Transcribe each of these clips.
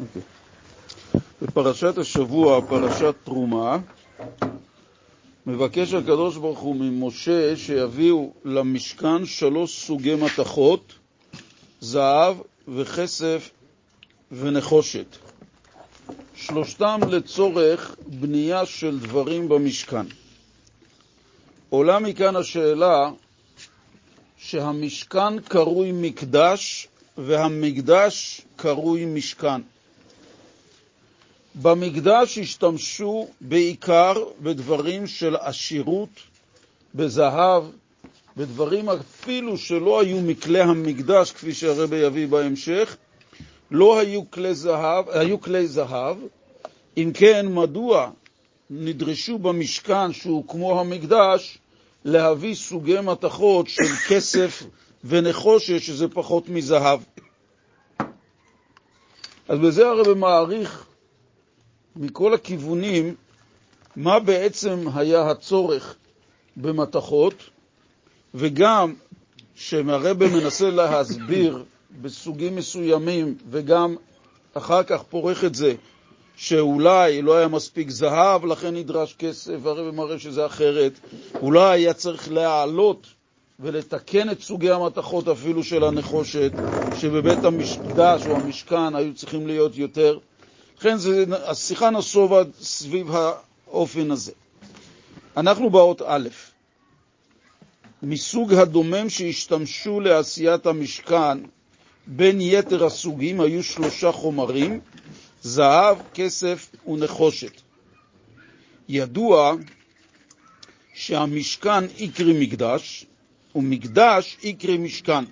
אוקיי. בפרשת השבוע, פרשת תרומה, מבקש הקדוש ברוך הוא ממשה שיביאו למשכן שלוש סוגי מתכות, זהב וכסף ונחושת. שלושתם לצורך בנייה של דברים במשכן. עולה מכאן השאלה שהמשכן קרוי מקדש והמקדש קרוי משכן. במקדש השתמשו בעיקר בדברים של עשירות, בזהב, בדברים אפילו שלא היו מכלי המקדש, כפי שהרבי יביא בהמשך, לא היו כלי זהב, היו כלי זהב. אם כן, מדוע נדרשו במשכן, שהוא כמו המקדש, להביא סוגי מתכות של כסף ונחושת, שזה פחות מזהב? אז בזה הרבי מעריך מכל הכיוונים מה בעצם היה הצורך במתכות, וגם שהרבא מנסה להסביר בסוגים מסוימים, וגם אחר כך פורך את זה, שאולי לא היה מספיק זהב, לכן נדרש כסף, והרבא מראה שזה אחרת. אולי היה צריך להעלות ולתקן את סוגי המתכות אפילו של הנחושת, שבבית המקדש או המשכן היו צריכים להיות יותר. לכן זה, השיחה נסובה סביב האופן הזה. אנחנו באות א', מסוג הדומם שהשתמשו לעשיית המשכן, בין יתר הסוגים היו שלושה חומרים, זהב, כסף ונחושת. ידוע שהמשכן יקרי מקדש, ומקדש יקרי משכן.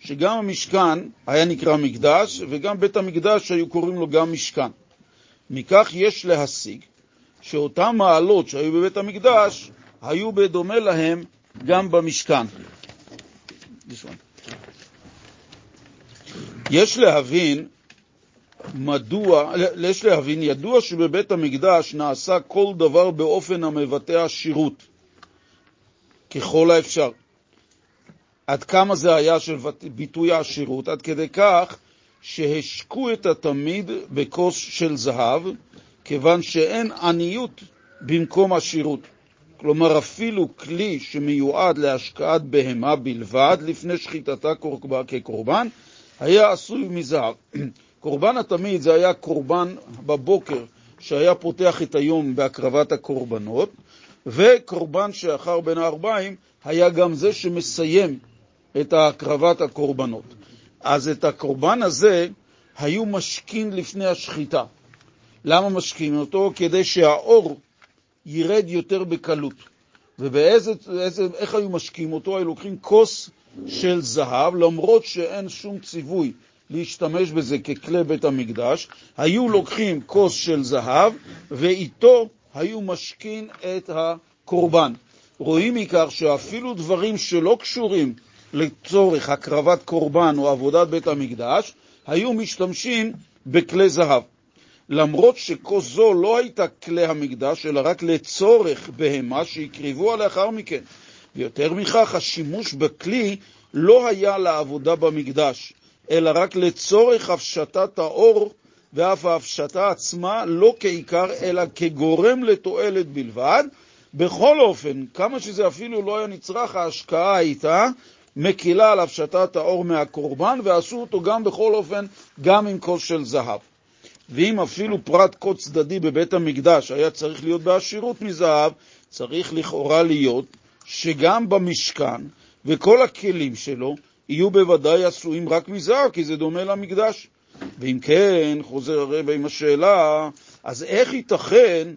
שגם המשכן היה נקרא מקדש, וגם בית המקדש היו קוראים לו גם משכן. מכך יש להסיק שאותן מעלות שהיו בבית המקדש היו בדומה להם גם במשכן. יש להבין מדוע, יש להבין, ידוע שבבית המקדש נעשה כל דבר באופן המבטא עשירות, ככל האפשר. עד כמה זה היה של ביטוי העשירות? עד כדי כך שהשקו את התמיד בכוס של זהב, כיוון שאין עניות במקום עשירות. כלומר, אפילו כלי שמיועד להשקעת בהמה בלבד, לפני שחיטתה כקורבן, היה עשוי מזהב. קורבן התמיד זה היה קורבן בבוקר, שהיה פותח את היום בהקרבת הקורבנות, וקורבן שאחר בין הארבעים היה גם זה שמסיים את הקרבת הקורבנות. אז את הקורבן הזה היו משקים לפני השחיטה. למה משקים אותו? כדי שהאור ירד יותר בקלות. ואיך היו משקים אותו? היו לוקחים כוס של זהב, למרות שאין שום ציווי להשתמש בזה ככלי בית המקדש, היו לוקחים כוס של זהב, ואיתו היו משקים את הקורבן. רואים מכך שאפילו דברים שלא קשורים לצורך הקרבת קורבן או עבודת בית המקדש, היו משתמשים בכלי זהב. למרות שכוס זו לא הייתה כלי המקדש, אלא רק לצורך בהמה שהקריבוה לאחר מכן. ויותר מכך, השימוש בכלי לא היה לעבודה במקדש, אלא רק לצורך הפשטת האור, ואף ההפשטה עצמה לא כעיקר, אלא כגורם לתועלת בלבד. בכל אופן, כמה שזה אפילו לא היה נצרך, ההשקעה הייתה מקילה על הפשטת האור מהקורבן, ועשו אותו גם בכל אופן, גם עם כוס של זהב. ואם אפילו פרט כה צדדי בבית המקדש היה צריך להיות בעשירות מזהב, צריך לכאורה להיות שגם במשכן וכל הכלים שלו יהיו בוודאי עשויים רק מזהב, כי זה דומה למקדש. ואם כן, חוזר הרב עם השאלה, אז איך ייתכן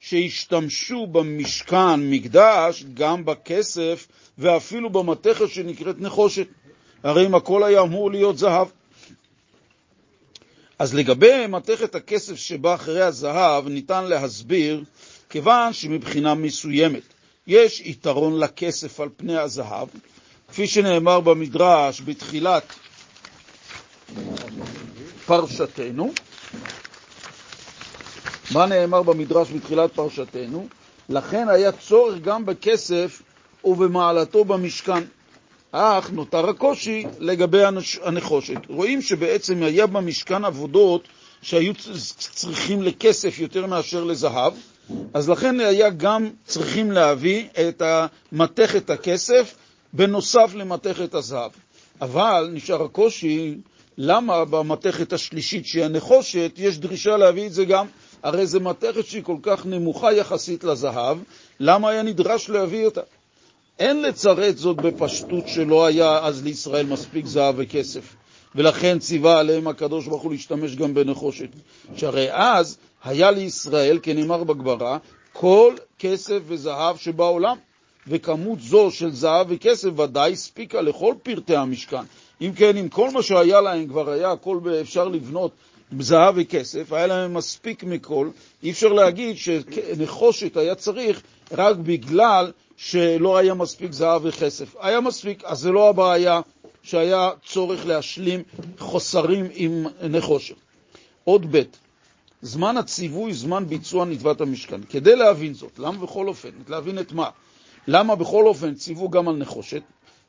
שהשתמשו במשכן, מקדש, גם בכסף ואפילו במתכת שנקראת נחושת. הרי אם הכל היה אמור להיות זהב. אז לגבי מתכת הכסף שבא אחרי הזהב, ניתן להסביר, כיוון שמבחינה מסוימת יש יתרון לכסף על פני הזהב, כפי שנאמר במדרש בתחילת פרשתנו. מה נאמר במדרש בתחילת פרשתנו? לכן היה צורך גם בכסף ובמעלתו במשכן. אך נותר הקושי לגבי הנחושת. רואים שבעצם היה במשכן עבודות שהיו צריכים לכסף יותר מאשר לזהב, אז לכן היה גם צריכים להביא את מתכת הכסף בנוסף למתכת הזהב. אבל נשאר הקושי, למה במתכת השלישית, שהיא הנחושת, יש דרישה להביא את זה גם? הרי זו מתכת שהיא כל כך נמוכה יחסית לזהב, למה היה נדרש להביא אותה? אין לצרט זאת בפשטות שלא היה אז לישראל מספיק זהב וכסף, ולכן ציווה עליהם הקדוש ברוך הוא להשתמש גם בנחושת. שהרי אז היה לישראל, כנאמר בגברה, כל כסף וזהב שבעולם, וכמות זו של זהב וכסף ודאי הספיקה לכל פרטי המשכן. אם כן, אם כל מה שהיה להם כבר היה הכל אפשר לבנות זהב וכסף, היה להם מספיק מכל, אי אפשר להגיד שנחושת היה צריך רק בגלל שלא היה מספיק זהב וכסף. היה מספיק, אז זה לא הבעיה שהיה צורך להשלים חוסרים עם נחושת. עוד ב', זמן הציווי, זמן ביצוע נדבת המשכן. כדי להבין זאת, למה בכל אופן? להבין את מה? למה בכל אופן ציוו גם על נחושת?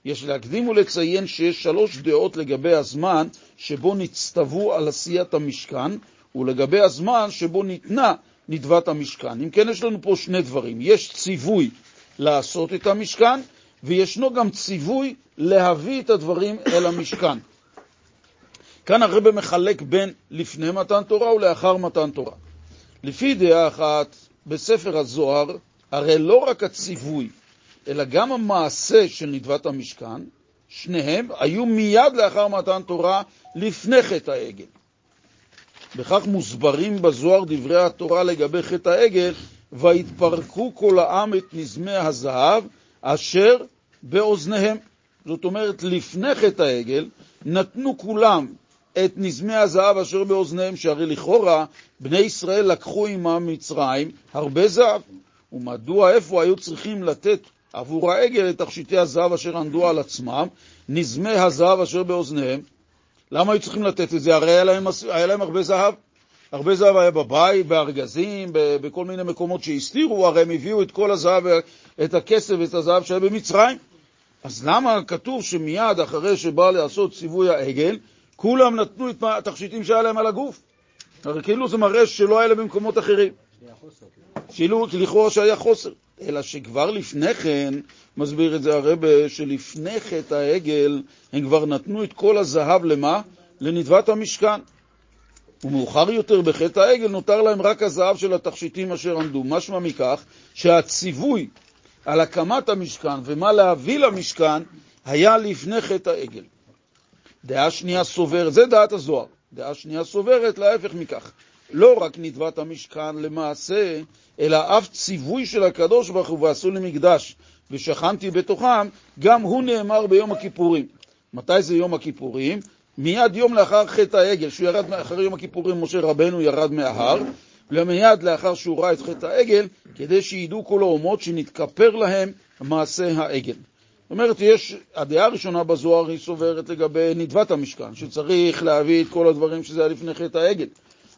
יש להקדים ולציין שיש שלוש דעות לגבי הזמן שבו נצטוו על עשיית המשכן, ולגבי הזמן שבו ניתנה נדבת המשכן. אם כן, יש לנו פה שני דברים. יש ציווי לעשות את המשכן, וישנו גם ציווי להביא את הדברים אל המשכן. כאן הרבה מחלק בין לפני מתן תורה ולאחר מתן תורה. לפי דעה אחת, בספר הזוהר, הרי לא רק הציווי, אלא גם המעשה של נדבת המשכן, שניהם היו מיד לאחר מתן תורה, לפני חטא העגל. בכך מוסברים בזוהר דברי התורה לגבי חטא העגל, ויתפרקו כל העם את נזמי הזהב אשר באוזניהם. זאת אומרת, לפני חטא העגל נתנו כולם את נזמי הזהב אשר באוזניהם, שהרי לכאורה בני ישראל לקחו עמם מצרים הרבה זהב. ומדוע, איפה היו צריכים לתת עבור העגל את תכשיטי הזהב אשר ענדו על עצמם, נזמי הזהב אשר באוזניהם? למה היו צריכים לתת את זה? הרי היה להם, היה להם הרבה זהב. הרבה זהב היה בבית, בארגזים, בכל מיני מקומות שהסתירו, הרי הם הביאו את כל הזהב, את הכסף ואת הזהב שהיה במצרים. אז למה כתוב שמיד אחרי שבא לעשות ציווי העגל, כולם נתנו את התכשיטים שהיה להם על הגוף? הרי כאילו זה מראה שלא היה להם במקומות אחרים. כאילו, לכאורה שהיה חוסר. אלא שכבר לפני כן, מסביר את זה הרבה, שלפני חטא העגל הם כבר נתנו את כל הזהב למה? לנדבת המשכן. ומאוחר יותר בחטא העגל נותר להם רק הזהב של התכשיטים אשר עמדו. משמע מכך שהציווי על הקמת המשכן ומה להביא למשכן היה לפני חטא העגל. דעה שנייה סוברת, זה דעת הזוהר, דעה שנייה סוברת להפך מכך. לא רק נדבת המשכן למעשה, אלא אף ציווי של הקדוש ברוך הוא ועשו לי מקדש ושכנתי בתוכם, גם הוא נאמר ביום הכיפורים. מתי זה יום הכיפורים? מיד יום לאחר חטא העגל, שהוא ירד, אחרי יום הכיפורים משה רבנו ירד מההר, ומיד לאחר שהוא ראה את חטא העגל, כדי שידעו כל האומות שנתכפר להם מעשה העגל. זאת אומרת, יש, הדעה הראשונה בזוהר היא סוברת לגבי נדבת המשכן, שצריך להביא את כל הדברים שזה היה לפני חטא העגל.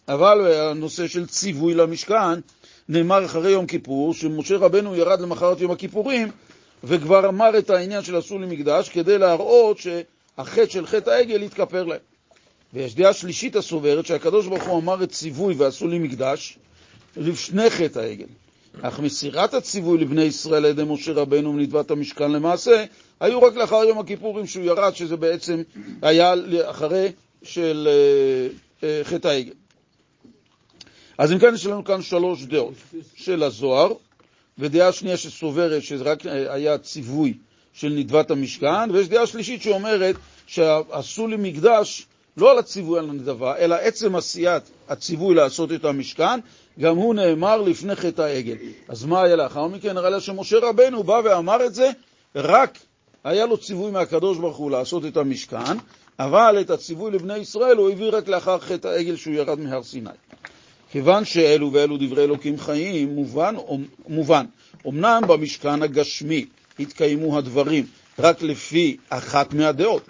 אבל הנושא של ציווי למשכן נאמר אחרי יום כיפור, שמשה רבנו ירד למחרת יום הכיפורים, וכבר אמר את העניין של עשו לי מקדש, כדי להראות שהחטא של חטא העגל יתכפר להם. ויש דעה שלישית הסוברת שהקדוש ברוך הוא אמר את ציווי ועשו לי מקדש לפני חטא העגל. אך מסירת הציווי לבני ישראל על ידי משה רבנו ונדבת המשכן למעשה, היו רק לאחר יום הכיפורים שהוא ירד, שזה בעצם היה אחרי של אה, אה, חטא העגל. אז אם כן, יש לנו כאן שלוש דעות של הזוהר, ודעה שנייה שסוברת שזה רק היה ציווי של נדבת המשכן, ויש דעה שלישית שאומרת שעשו לי מקדש לא על הציווי על הנדבה, אלא עצם עשיית הציווי לעשות את המשכן, גם הוא נאמר לפני חטא העגל. אז מה היה לאחר מכן? לה שמשה רבנו בא ואמר את זה, רק היה לו ציווי מהקדוש ברוך הוא לעשות את המשכן, אבל את הציווי לבני ישראל הוא הביא רק לאחר חטא העגל שהוא ירד מהר סיני. כיוון שאלו ואלו דברי אלוקים חיים, מובן. אמנם במשכן הגשמי התקיימו הדברים רק לפי אחת מהדעות.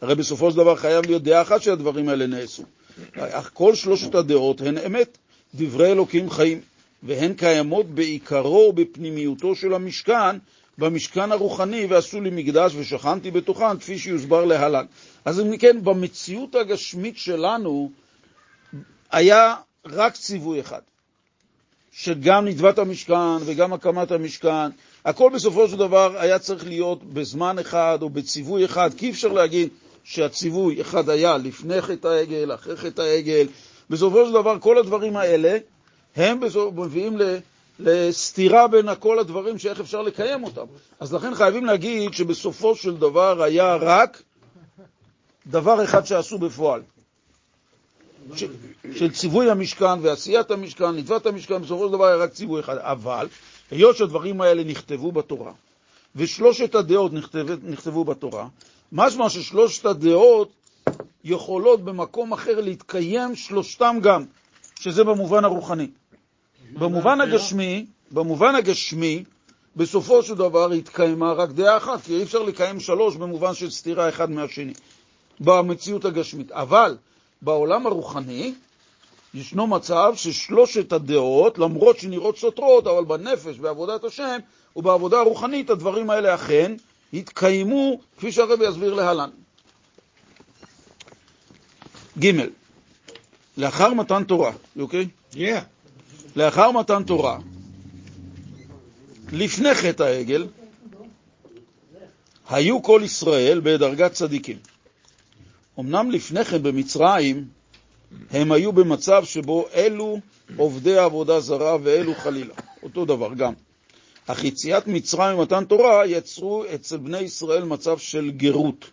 הרי בסופו של דבר חייב להיות דעה אחת שהדברים האלה נעשו. אך כל שלושת הדעות הן אמת, דברי אלוקים חיים, והן קיימות בעיקרו ובפנימיותו של המשכן, במשכן הרוחני, ועשו לי מקדש ושכנתי בתוכן, כפי שיוסבר להלן. אז אם כן, במציאות הגשמית שלנו, היה רק ציווי אחד, שגם נדבת המשכן וגם הקמת המשכן, הכל בסופו של דבר היה צריך להיות בזמן אחד או בציווי אחד, כי אי אפשר להגיד שהציווי אחד היה לפני חטא העגל, אחרי חטא העגל. בסופו של דבר כל הדברים האלה הם מביאים לסתירה בין כל הדברים שאיך אפשר לקיים אותם. אז לכן חייבים להגיד שבסופו של דבר היה רק דבר אחד שעשו בפועל. ש, של ציווי המשכן ועשיית המשכן, נדבת המשכן, בסופו של דבר היה רק ציווי אחד. אבל היות שהדברים האלה נכתבו בתורה, ושלושת הדעות נכתב, נכתבו בתורה, משמע ששלושת הדעות יכולות במקום אחר להתקיים שלושתם גם, שזה במובן הרוחני. במובן הגשמי, במובן הגשמי, בסופו של דבר התקיימה רק דעה אחת, כי אי אפשר לקיים שלוש במובן של סתירה אחד מהשני, במציאות הגשמית. אבל בעולם הרוחני ישנו מצב ששלושת הדעות, למרות שנראות סותרות, אבל בנפש, בעבודת השם ובעבודה הרוחנית, הדברים האלה אכן התקיימו, כפי שהרבי יסביר להלן. ג' לאחר מתן תורה, אוקיי? Okay? Yeah. לאחר מתן תורה, לפני חטא העגל, היו כל ישראל בדרגת צדיקים. אמנם לפני כן במצרים הם היו במצב שבו אלו עובדי עבודה זרה ואלו חלילה, אותו דבר גם. אך יציאת מצרים ומתן תורה יצרו אצל בני ישראל מצב של גרות.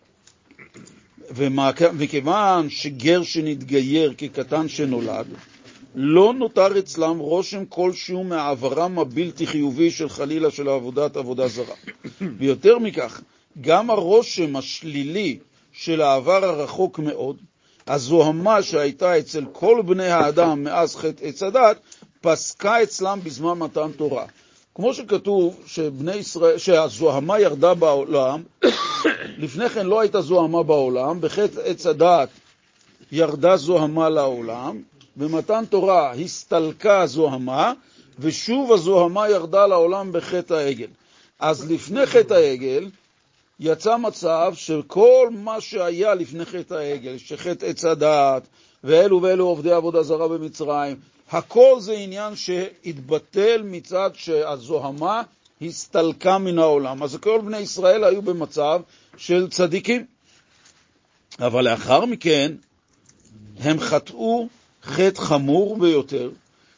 ומכיוון שגר שנתגייר כקטן שנולד, לא נותר אצלם רושם כלשהו מעברם הבלתי חיובי של חלילה של עבודת עבודה זרה. ויותר מכך, גם הרושם השלילי של העבר הרחוק מאוד, הזוהמה שהייתה אצל כל בני האדם מאז חטא עץ הדת, פסקה אצלם בזמן מתן תורה. כמו שכתוב שבני ישראל, שהזוהמה ירדה בעולם, לפני כן לא הייתה זוהמה בעולם, בחטא עץ הדעת ירדה זוהמה לעולם, במתן תורה הסתלקה הזוהמה, ושוב הזוהמה ירדה לעולם בחטא העגל. אז לפני חטא העגל יצא מצב שכל מה שהיה לפני חטא העגל, שחטא עץ הדעת, ואלו ואלו עובדי עבודה זרה במצרים, הכל זה עניין שהתבטל מצד שהזוהמה הסתלקה מן העולם. אז כל בני ישראל היו במצב של צדיקים. אבל לאחר מכן הם חטאו חטא חמור ביותר,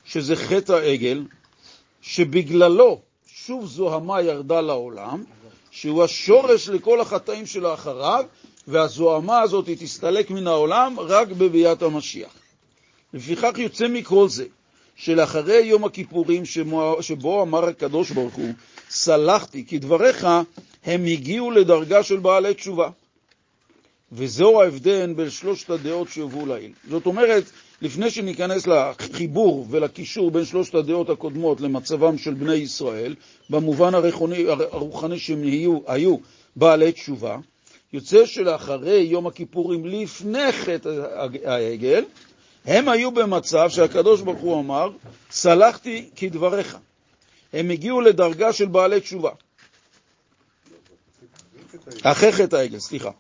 שזה חטא העגל, שבגללו שוב זוהמה ירדה לעולם, שהוא השורש לכל החטאים שלאחריו, והזוהמה הזאת תסתלק מן העולם רק בביאת המשיח. לפיכך יוצא מכל זה, שלאחרי יום הכיפורים שבו אמר הקדוש ברוך הוא, סלחתי, כי דבריך הם הגיעו לדרגה של בעלי תשובה. וזהו ההבדל בין שלושת הדעות שהובאו לעיל. זאת אומרת, לפני שניכנס לחיבור ולקישור בין שלושת הדעות הקודמות למצבם של בני ישראל, במובן הרוחני, הרוחני שהם היו, היו בעלי תשובה, יוצא שלאחרי יום הכיפורים, לפני חטא העגל, הם היו במצב שהקדוש ברוך הוא אמר, סלחתי כדבריך. הם הגיעו לדרגה של בעלי תשובה. אחרי חטא העגל, סליחה.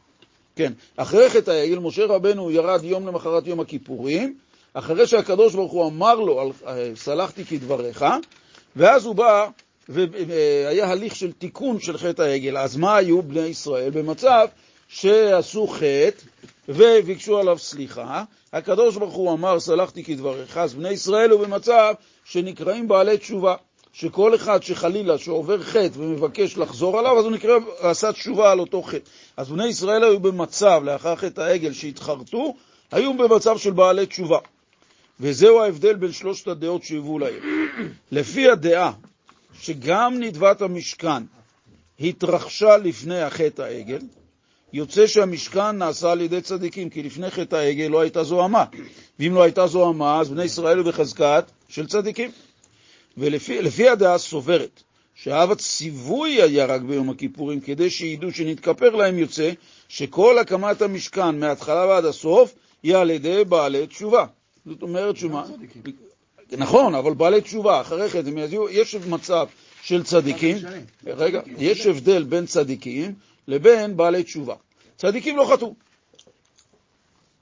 כן, אחרי חטא העגל, משה רבנו ירד יום למחרת יום הכיפורים, אחרי שהקדוש ברוך הוא אמר לו, אה, סלחתי כדבריך, ואז הוא בא, והיה הליך של תיקון של חטא העגל. אז מה היו בני ישראל? במצב שעשו חטא וביקשו עליו סליחה, הקדוש ברוך הוא אמר, סלחתי כדבריך, אז בני ישראל הוא במצב שנקראים בעלי תשובה. שכל אחד שחלילה שעובר חטא ומבקש לחזור עליו, אז הוא נקרא, עשה תשובה על אותו חטא. אז בני ישראל היו במצב, לאחר חטא העגל שהתחרטו, היו במצב של בעלי תשובה. וזהו ההבדל בין שלושת הדעות שהיוו להם. לפי הדעה שגם נדבת המשכן התרחשה לפני החטא העגל, יוצא שהמשכן נעשה על ידי צדיקים, כי לפני חטא העגל לא הייתה זוהמה. ואם לא הייתה זוהמה, אז בני ישראל בחזקת של צדיקים. ולפי הדעה סוברת שאב הציווי היה רק ביום הכיפורים, כדי שידעו שנתכפר להם יוצא שכל הקמת המשכן מההתחלה ועד הסוף היא על ידי בעלי תשובה. זאת אומרת שמה? נכון, אבל בעלי תשובה, אחרי כן, יש מצב של צדיקים, רגע, יש הבדל בין צדיקים לבין בעלי תשובה. צדיקים לא חטאו.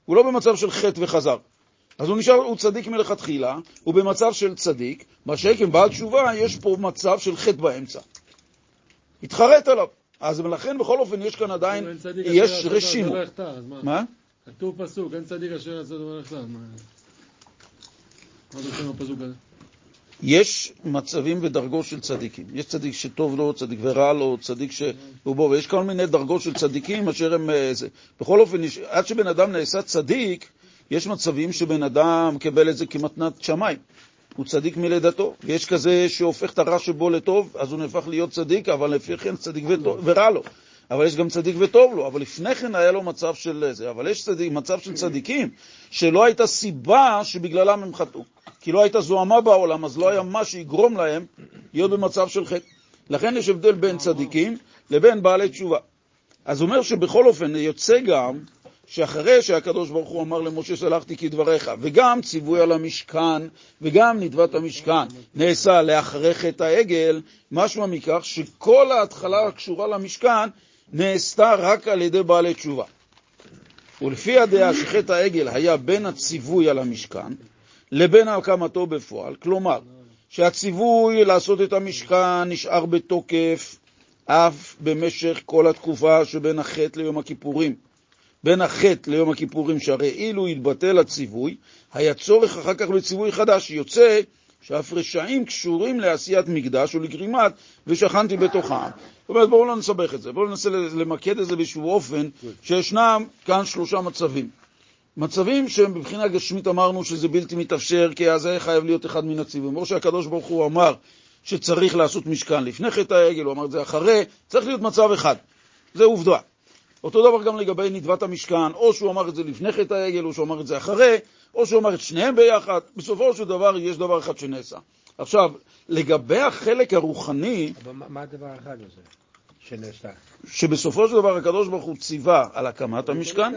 הוא לא במצב של חטא וחזר. אז הוא נשאר, הוא צדיק מלכתחילה, הוא במצב של צדיק, מה שכן בעל תשובה, יש פה מצב של חטא באמצע. התחרט עליו. אז לכן בכל אופן יש כאן עדיין, יש רשימו. מה? כתוב פסוק, אין צדיק אשר יעשה דבר אחד. מה זה שם הפסוק הזה? יש מצבים ודרגות של צדיקים. יש צדיק שטוב לו, צדיק ורע לו, צדיק שהוא בו, ויש כל מיני דרגות של צדיקים אשר הם... אה, זה. בכל אופן, עד שבן אדם נעשה צדיק, יש מצבים שבן אדם מקבל את זה כמתנת שמיים. הוא צדיק מלידתו, ויש כזה שהופך את הרע שבו לטוב, אז הוא נהפך להיות צדיק, אבל לפי כן צדיק וטוב, ורע לו. אבל יש גם צדיק וטוב לו, אבל לפני כן היה לו מצב של זה. אבל יש צדיק, מצב של צדיקים שלא הייתה סיבה שבגללם הם חטאו. כי לא הייתה זוהמה בעולם, אז לא היה מה שיגרום להם להיות במצב של חטא. לכן יש הבדל בין צדיקים לבין בעלי תשובה. אז אומר שבכל אופן יוצא גם שאחרי שהקדוש ברוך הוא אמר למשה שלחתי כדבריך, וגם ציווי על המשכן, וגם נדבת המשכן, נעשה לאחרי חטא העגל, משמע מכך שכל ההתחלה הקשורה למשכן נעשתה רק על ידי בעלי תשובה. ולפי הדעה שחטא העגל היה בין הציווי על המשכן לבין הקמתו בפועל, כלומר, שהציווי לעשות את המשכן נשאר בתוקף אף במשך כל התקופה שבין החטא ליום הכיפורים. בין החטא ליום הכיפורים, שהרי אילו יתבטל הציווי, היה צורך אחר כך בציווי חדש. יוצא שאף רשעים קשורים לעשיית מקדש ולגרימת ושכנתי בתוכם. זאת אומרת, בואו לא נסבך את זה, בואו ננסה למקד את זה באיזשהו אופן שישנם כאן שלושה מצבים. מצבים שהם גשמית אמרנו שזה בלתי מתאפשר, כי אז זה חייב להיות אחד מן הציוויים. כמו שהקדוש ברוך הוא אמר שצריך לעשות משכן לפני חטא העגל, הוא אמר את זה אחרי, צריך להיות מצב אחד. זה עובדה. אותו דבר גם לגבי נדבת המשכן, או שהוא אמר את זה לפני חטא העגל, או שהוא אמר את זה אחרי, או שהוא אמר את שניהם ביחד. בסופו של דבר יש דבר אחד שנעשה. עכשיו, לגבי החלק הרוחני... אבל מה הדבר האחד הזה שנעשה? שבסופו של דבר הקדוש ברוך הוא ציווה על הקמת המשכן,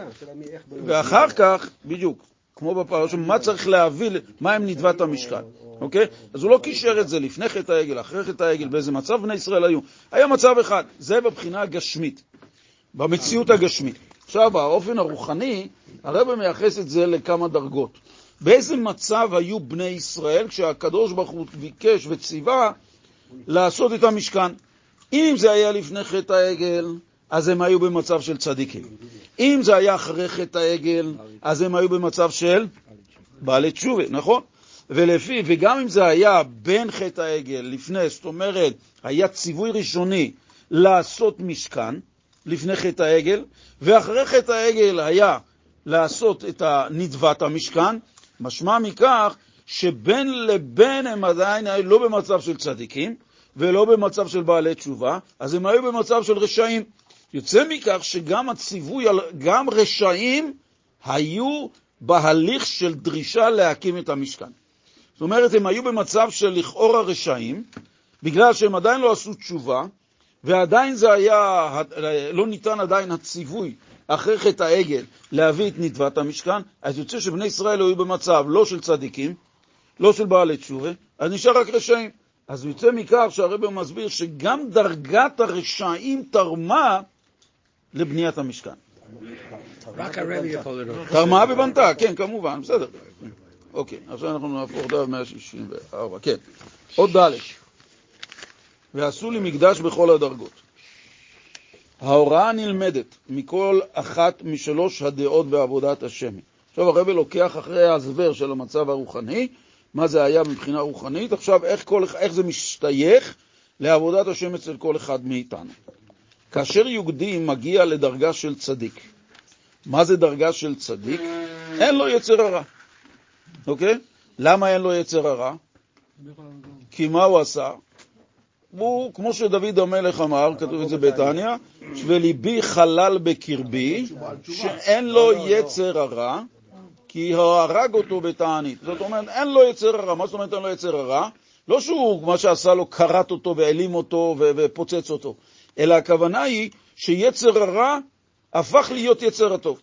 ואחר כך, בדיוק, כמו בפרשה, מה צריך להביא, מה הם נדבת המשכן, אוקיי? אז הוא לא קישר את זה לפני חטא העגל, אחרי חטא העגל, באיזה מצב בני ישראל היו. היה מצב אחד, זה בבחינה הגשמית. במציאות הגשמית. עכשיו, באופן הרוחני, הרב מייחס את זה לכמה דרגות. באיזה מצב היו בני ישראל כשהקדוש ברוך הוא ביקש וציווה לעשות את המשכן? אם זה היה לפני חטא העגל, אז הם היו במצב של צדיקים. אם זה היה אחרי חטא העגל, אז הם היו במצב של בעלי תשובה, נכון? ולפי, וגם אם זה היה בין חטא העגל, לפני, זאת אומרת, היה ציווי ראשוני לעשות משכן, לפני חטא העגל, ואחרי חטא העגל היה לעשות את נדבת המשכן, משמע מכך שבין לבין הם עדיין לא במצב של צדיקים ולא במצב של בעלי תשובה, אז הם היו במצב של רשעים. יוצא מכך שגם הציווי, גם רשעים היו בהליך של דרישה להקים את המשכן. זאת אומרת, הם היו במצב של לכאורה רשעים, בגלל שהם עדיין לא עשו תשובה, ועדיין זה היה, לא ניתן עדיין הציווי אחרי חטא העגל להביא את נדבת המשכן, אז יוצא שבני ישראל היו במצב לא של צדיקים, לא של בעלי תשובה, אז נשאר רק רשעים. אז יוצא מכך שהרבא מסביר שגם דרגת הרשעים תרמה לבניית המשכן. רק הרבי יכול לראות. תרמה ובנתה, כן, כמובן, בסדר. אוקיי, עכשיו אנחנו נהפוך דף 164, כן. עוד ד' ועשו לי מקדש בכל הדרגות. ההוראה נלמדת מכל אחת משלוש הדעות בעבודת השם. עכשיו הרב לוקח אחרי ההסבר של המצב הרוחני, מה זה היה מבחינה רוחנית, עכשיו איך, כל, איך זה משתייך לעבודת השם אצל כל אחד מאיתנו. כאשר יהודי מגיע לדרגה של צדיק, מה זה דרגה של צדיק? אין לו יצר הרע, אוקיי? למה אין לו יצר הרע? כי מה הוא עשה? הוא, כמו שדוד המלך אמר, כתוב את זה בתניא, וליבי חלל בקרבי, שאין לו יצר הרע, כי הרג אותו בתענית. זאת אומרת, אין לו יצר הרע. מה זאת אומרת אין לו יצר הרע? לא שהוא, מה שעשה לו, כרת אותו והעלים אותו ופוצץ אותו, אלא הכוונה היא שיצר הרע הפך להיות יצר הטוב.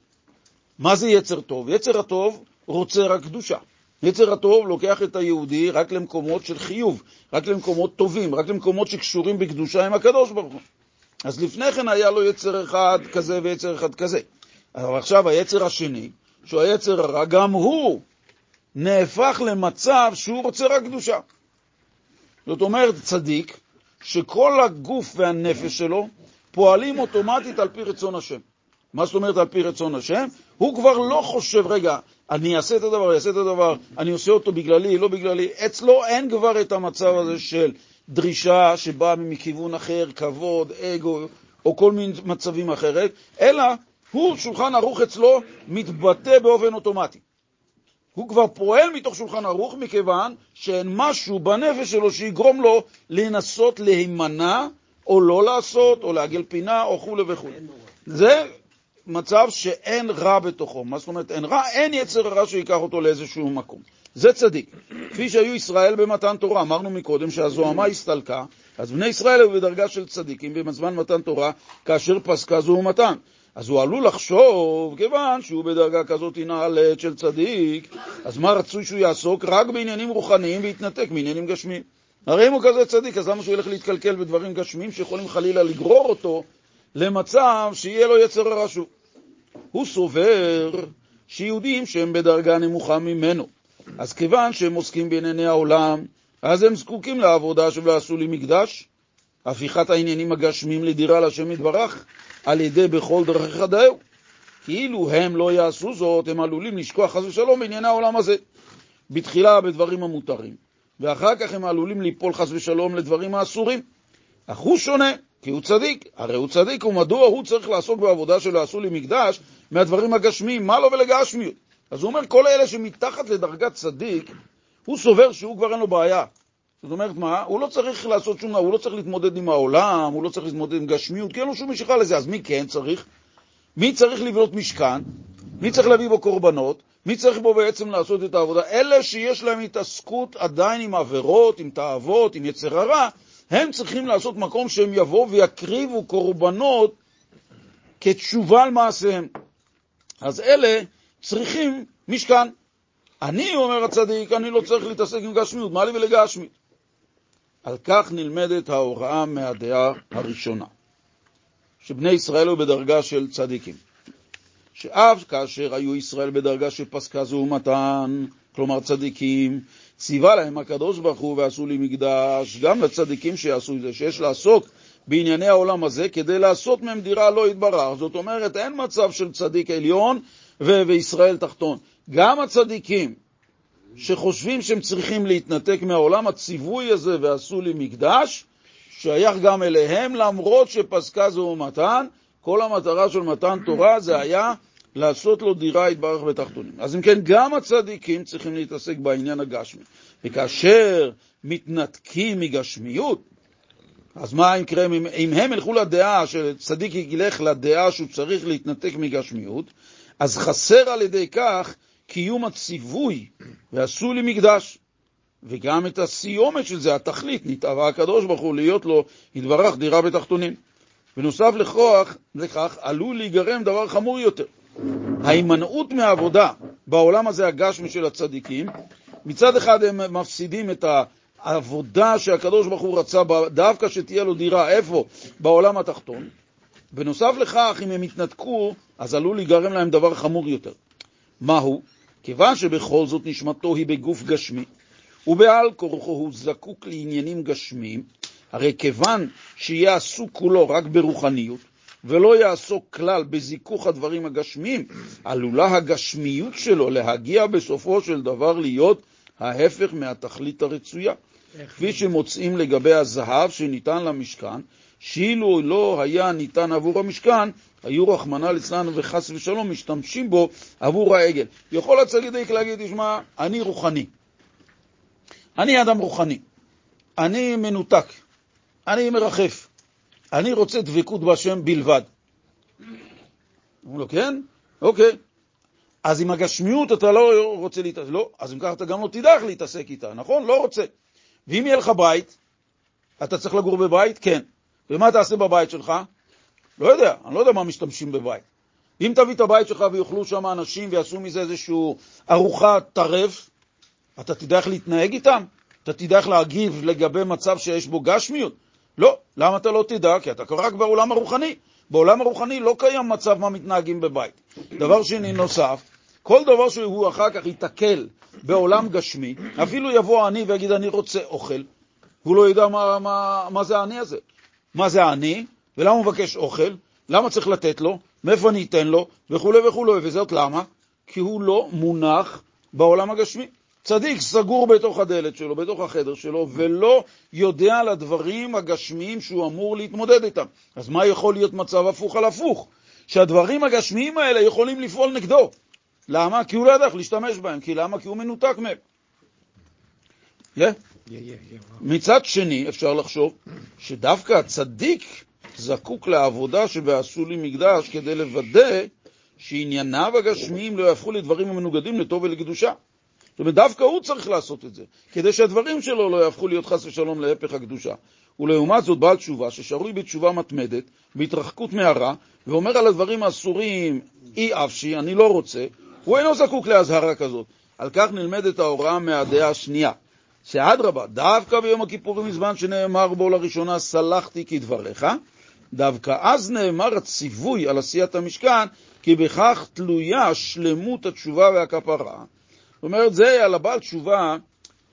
מה זה יצר טוב? יצר הטוב רוצה רק קדושה. יצר הטוב לוקח את היהודי רק למקומות של חיוב, רק למקומות טובים, רק למקומות שקשורים בקדושה עם הקדוש ברוך הוא. אז לפני כן היה לו יצר אחד כזה ויצר אחד כזה. אבל עכשיו היצר השני, שהוא היצר הרע, גם הוא נהפך למצב שהוא רוצה רק קדושה. זאת אומרת, צדיק, שכל הגוף והנפש שלו פועלים אוטומטית על פי רצון השם. מה זאת אומרת על פי רצון השם? הוא כבר לא חושב, רגע, אני אעשה את הדבר, אני אעשה את הדבר, אני עושה אותו בגללי, לא בגללי. אצלו אין כבר את המצב הזה של דרישה שבאה מכיוון אחר, כבוד, אגו, או כל מיני מצבים אחרת, אלא הוא, שולחן ערוך אצלו, מתבטא באופן אוטומטי. הוא כבר פועל מתוך שולחן ערוך מכיוון שאין משהו בנפש שלו שיגרום לו לנסות להימנע או לא לעשות, או לעגל פינה, או כו' וכו'. זה מצב שאין רע בתוכו. מה זאת אומרת אין רע? אין יצר הרע שיקח אותו לאיזשהו מקום. זה צדיק. כפי שהיו ישראל במתן תורה, אמרנו מקודם שהזוהמה הסתלקה, אז בני ישראל היו בדרגה של צדיקים בזמן מתן תורה, כאשר פסקה זוהמתן. אז הוא עלול לחשוב, כיוון שהוא בדרגה כזאת נעלית של צדיק, אז מה רצוי שהוא יעסוק? רק בעניינים רוחניים ויתנתק מעניינים גשמיים. הרי אם הוא כזה צדיק, אז למה שהוא ילך להתקלקל בדברים גשמיים שיכולים חלילה לגרור אותו למצב שיהיה לו יצר הרע? הוא סובר שיהודים שהם בדרגה נמוכה ממנו, אז כיוון שהם עוסקים בענייני העולם, אז הם זקוקים לעבודה ועשו לי מקדש, הפיכת העניינים הגשמיים לדירה להשם יתברך, על ידי בכל דרכיך דאהו. כאילו הם לא יעשו זאת, הם עלולים לשכוח חס ושלום בענייני העולם הזה. בתחילה בדברים המותרים, ואחר כך הם עלולים ליפול חס ושלום לדברים האסורים. אך הוא שונה, כי הוא צדיק. הרי הוא צדיק, ומדוע הוא צריך לעסוק בעבודה שלא עשו לי מקדש מהדברים הגשמיים? מה לו ולגשמיות? אז הוא אומר, כל אלה שמתחת לדרגת צדיק, הוא סובר שהוא כבר אין לו בעיה. זאת אומרת, מה? הוא לא צריך לעשות שום דבר, הוא לא צריך להתמודד עם העולם, הוא לא צריך להתמודד עם גשמיות, כי אין לו שום משיכה לזה. אז מי כן צריך? מי צריך לבנות משכן? מי צריך להביא בו קורבנות? מי צריך בו בעצם לעשות את העבודה? אלה שיש להם התעסקות עדיין עם עבירות, עם תאוות, עם יצר הרע, הם צריכים לעשות מקום שהם יבואו ויקריבו קורבנות כתשובה על מעשיהם. אז אלה צריכים משכן. אני, אומר הצדיק, אני לא צריך להתעסק עם גשמיות, מה לי ולגשמיות? על כך נלמדת ההוראה מהדעה הראשונה, שבני ישראל היו בדרגה של צדיקים, שאף כאשר היו ישראל בדרגה של פסקה זעומתן, כלומר צדיקים, ציווה להם הקדוש ברוך הוא ועשו לי מקדש, גם לצדיקים שיעשו את זה, שיש לעסוק בענייני העולם הזה כדי לעשות מהם דירה לא יתברך. זאת אומרת, אין מצב של צדיק עליון וישראל תחתון. גם הצדיקים שחושבים שהם צריכים להתנתק מהעולם, הציווי הזה ועשו לי מקדש, שייך גם אליהם, למרות שפסקה זו מתן, כל המטרה של מתן תורה זה היה לעשות לו דירה יתברך בתחתונים. אז אם כן, גם הצדיקים צריכים להתעסק בעניין הגשמי. וכאשר מתנתקים מגשמיות, אז מה יקרה אם, אם הם ילכו לדעה, שצדיק ילך לדעה שהוא צריך להתנתק מגשמיות, אז חסר על ידי כך קיום הציווי, ועשו לי מקדש. וגם את הסיומת של זה, התכלית, נתאווה הקדוש ברוך הוא להיות לו, יתברך דירה בתחתונים. בנוסף לכוח, לכך, עלול להיגרם דבר חמור יותר. ההימנעות מעבודה בעולם הזה הגשמי של הצדיקים, מצד אחד הם מפסידים את העבודה שהקדוש ברוך הוא רצה דווקא שתהיה לו דירה, איפה? בעולם התחתון. בנוסף לכך, אם הם יתנתקו, אז עלול להיגרם להם דבר חמור יותר. מהו? כיוון שבכל זאת נשמתו היא בגוף גשמי, ובעל כורחו הוא זקוק לעניינים גשמיים, הרי כיוון שיהיה עסוק כולו רק ברוחניות, ולא יעסוק כלל בזיכוך הדברים הגשמיים, עלולה הגשמיות שלו להגיע בסופו של דבר להיות ההפך מהתכלית הרצויה. כפי שמוצאים לגבי הזהב שניתן למשכן, שאילו לא היה ניתן עבור המשכן, היו רחמנא ליצלן וחס ושלום משתמשים בו עבור העגל. יכול הצדיק להגיד, תשמע, אני רוחני. אני אדם רוחני. אני מנותק. אני מרחף. אני רוצה דבקות בהשם בלבד. אמרו לו, כן? אוקיי. אז עם הגשמיות אתה לא רוצה להתעסק, לא, אז אם ככה אתה גם לא תדע להתעסק איתה, נכון? לא רוצה. ואם יהיה לך בית, אתה צריך לגור בבית? כן. ומה תעשה בבית שלך? לא יודע, אני לא יודע מה משתמשים בבית. אם תביא את הבית שלך ויאכלו שם אנשים ויעשו מזה איזושהי ארוחת טרף, אתה תדע איך להתנהג איתם? אתה תדע איך להגיב לגבי מצב שיש בו גשמיות? לא. למה אתה לא תדע? כי אתה רק בעולם הרוחני. בעולם הרוחני לא קיים מצב מה מתנהגים בבית. דבר שני נוסף, כל דבר שהוא אחר כך ייתקל בעולם גשמי, אפילו יבוא עני ויגיד אני רוצה אוכל, והוא לא ידע מה, מה, מה זה העני הזה. מה זה העני, ולמה הוא מבקש אוכל, למה צריך לתת לו, מאיפה אני אתן לו, וכו' וכו', וזאת למה? כי הוא לא מונח בעולם הגשמי. צדיק סגור בתוך הדלת שלו, בתוך החדר שלו, ולא יודע על הדברים הגשמיים שהוא אמור להתמודד איתם. אז מה יכול להיות מצב הפוך על הפוך? שהדברים הגשמיים האלה יכולים לפעול נגדו. למה? כי הוא לא יודע איך להשתמש בהם. כי למה? כי הוא מנותק מהם. Yeah? מצד שני, אפשר לחשוב שדווקא הצדיק זקוק לעבודה שבעשו לי מקדש כדי לוודא שענייניו הגשמיים לא יהפכו לדברים המנוגדים לטוב ולקדושה. זאת אומרת, דווקא הוא צריך לעשות את זה, כדי שהדברים שלו לא יהפכו להיות חס ושלום להפך הקדושה. ולעומת זאת, בעל תשובה, ששרוי בתשובה מתמדת, בהתרחקות מהרע, ואומר על הדברים האסורים, אי אפשי, אני לא רוצה, הוא אינו זקוק לאזהרה כזאת. על כך נלמדת ההוראה מהדעה השנייה, שאדרבה, דווקא ביום הכיפורים, בזמן שנאמר בו לראשונה, סלחתי כדבריך, דווקא אז נאמר הציווי על עשיית המשכן, כי בכך תלויה שלמות התשובה והכפרה. זאת אומרת, זה על הבעל תשובה,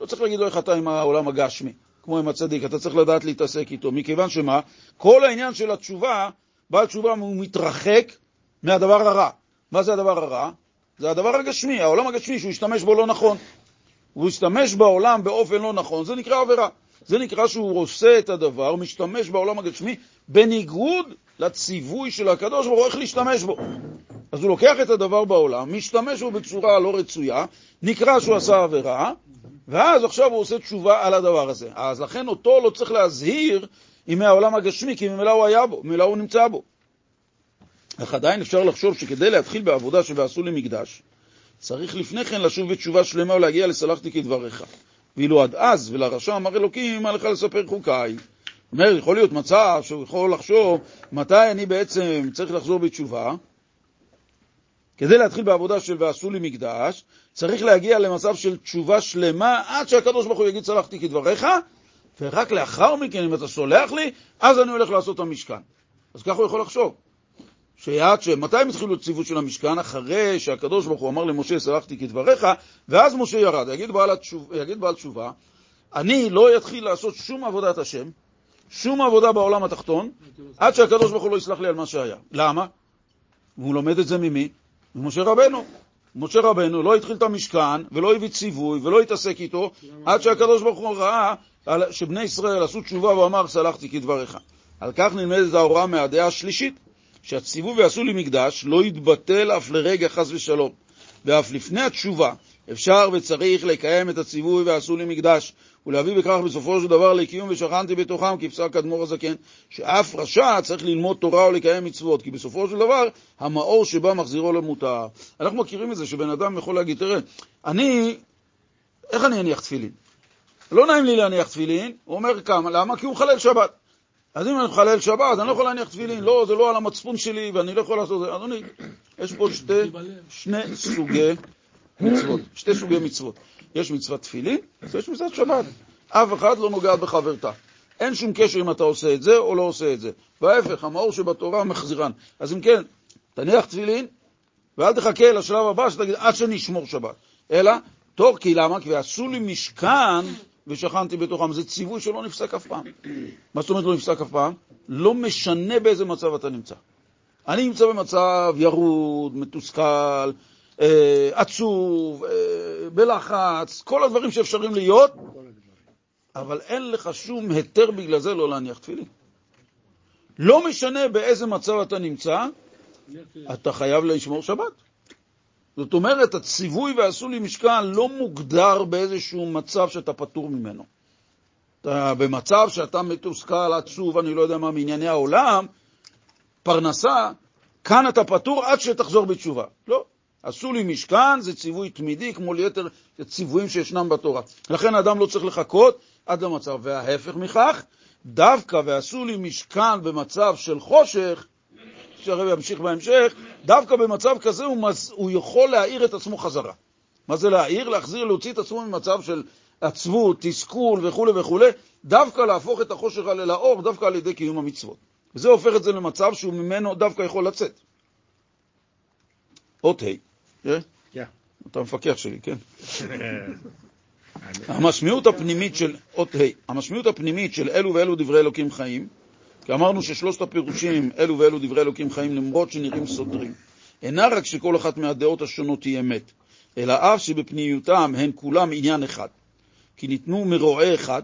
לא צריך להגיד לו איך אתה עם העולם הגשמי, כמו עם הצדיק, אתה צריך לדעת להתעסק איתו, מכיוון שמה? כל העניין של התשובה, בעל תשובה הוא מתרחק מהדבר הרע. מה זה הדבר הרע? זה הדבר הגשמי, העולם הגשמי שהוא השתמש בו לא נכון. הוא השתמש בעולם באופן לא נכון, זה נקרא עבירה. זה נקרא שהוא עושה את הדבר, משתמש בעולם הגשמי בניגוד לציווי של הקדוש ברוך הוא איך להשתמש בו. אז הוא לוקח את הדבר בעולם, משתמש בו בצורה לא רצויה, נקרא שהוא עשה עבירה, ואז עכשיו הוא עושה תשובה על הדבר הזה. אז לכן אותו לא צריך להזהיר עם העולם הגשמי, כי ממילא הוא היה בו, ממילא הוא נמצא בו. אך עדיין אפשר לחשוב שכדי להתחיל בעבודה שבעשו למקדש, צריך לפני כן לשוב בתשובה שלמה ולהגיע לסלחתי כדבריך. ואילו עד אז, ולרשע אמר אלוקים, מה לך לספר חוקיי? אומר, יכול להיות מצב שהוא יכול לחשוב מתי אני בעצם צריך לחזור בתשובה. כדי להתחיל בעבודה של ועשו לי מקדש, צריך להגיע למצב של תשובה שלמה עד שהקדוש ברוך הוא יגיד סלחתי כדבריך, ורק לאחר מכן, אם אתה סולח לי, אז אני הולך לעשות את המשכן. אז ככה הוא יכול לחשוב. שעד ש... מתי הם התחילו את ציוות של המשכן? אחרי שהקדוש ברוך הוא אמר למשה, סלחתי כדבריך, ואז משה ירד. יגיד בעל, התשוב... יגיד בעל תשובה, אני לא אתחיל לעשות שום עבודת השם, שום עבודה בעולם התחתון, עד שהקדוש ברוך הוא לא יסלח לי על מה שהיה. למה? והוא לומד את זה ממי? ממשה רבנו. משה רבנו לא התחיל את המשכן, ולא הביא ציווי, ולא התעסק איתו, עד שהקדוש ברוך הוא ראה שבני ישראל עשו תשובה ואמר, סלחתי כדבריך. על כך נלמדת ההוראה מהדעה השלישית, שהציווי ועשו לי מקדש לא יתבטל אף לרגע חס ושלום. ואף לפני התשובה אפשר וצריך לקיים את הציווי ועשו לי מקדש, ולהביא בכך בסופו של דבר לקיום ושכנתי בתוכם, כפסק אדמו"ר הזקן, שאף רשע צריך ללמוד תורה ולקיים מצוות, כי בסופו של דבר המאור שבא מחזירו למותר. אנחנו מכירים את זה שבן אדם יכול להגיד, תראה, אני, איך אני אניח תפילין? לא נעים לי להניח תפילין, הוא אומר כמה, למה? כי הוא מחלל שבת. אז אם אני מחלל שבת, אני לא יכול להניח תפילין, לא, זה לא על המצפון שלי ואני לא יכול לעשות את זה. אדוני, יש פה שתי, שני סוגי מצוות, שתי סוגי מצוות. יש מצוות תפילין ויש מצוות שבת. אף אחד לא נוגע בחברתה. אין שום קשר אם אתה עושה את זה או לא עושה את זה. וההפך, המאור שבתורה מחזירן. אז אם כן, תניח תפילין, ואל תחכה לשלב הבא שתגיד, עד שאני אשמור שבת. אלא, תור, כי למה? כי עשו לי משכן ושכנתי בתוכם. זה ציווי שלא נפסק אף פעם. מה זאת אומרת לא נפסק אף פעם? לא משנה באיזה מצב אתה נמצא. אני נמצא במצב ירוד, מתוסכל, אה, עצוב, אה, בלחץ, כל הדברים שאפשרים להיות, אבל אין לך שום היתר בגלל זה לא להניח תפילין. לא משנה באיזה מצב אתה נמצא, אתה חייב לשמור שבת. זאת אומרת, הציווי ועשו לי משכן לא מוגדר באיזשהו מצב שאתה פטור ממנו. אתה במצב שאתה מתוסכל, עצוב, אני לא יודע מה, מענייני העולם, פרנסה, כאן אתה פטור עד שתחזור בתשובה. לא. עשו לי משכן, זה ציווי תמידי, כמו ליתר ציוויים שישנם בתורה. לכן האדם לא צריך לחכות עד למצב. וההפך מכך, דווקא ועשו לי משכן במצב של חושך, שהרב ימשיך בהמשך, דווקא במצב כזה הוא, מז... הוא יכול להעיר את עצמו חזרה. מה זה להעיר? להחזיר, להוציא את עצמו ממצב של עצבות, תסכול וכו' וכו', דווקא להפוך את החושך האלה לאור, דווקא על ידי קיום המצוות. וזה הופך את זה למצב שהוא ממנו דווקא יכול לצאת. אות ה'. Yeah. אתה המפקח שלי, כן? המשמעות הפנימית של, אות ה', המשמעות הפנימית של אלו ואלו דברי אלוקים חיים, כי אמרנו ששלושת הפירושים, אלו ואלו דברי אלוקים חיים, למרות שנראים סותרים, אינה רק שכל אחת מהדעות השונות היא אמת, אלא אף שבפנימיותם הן כולם עניין אחד. כי ניתנו מרועה אחד,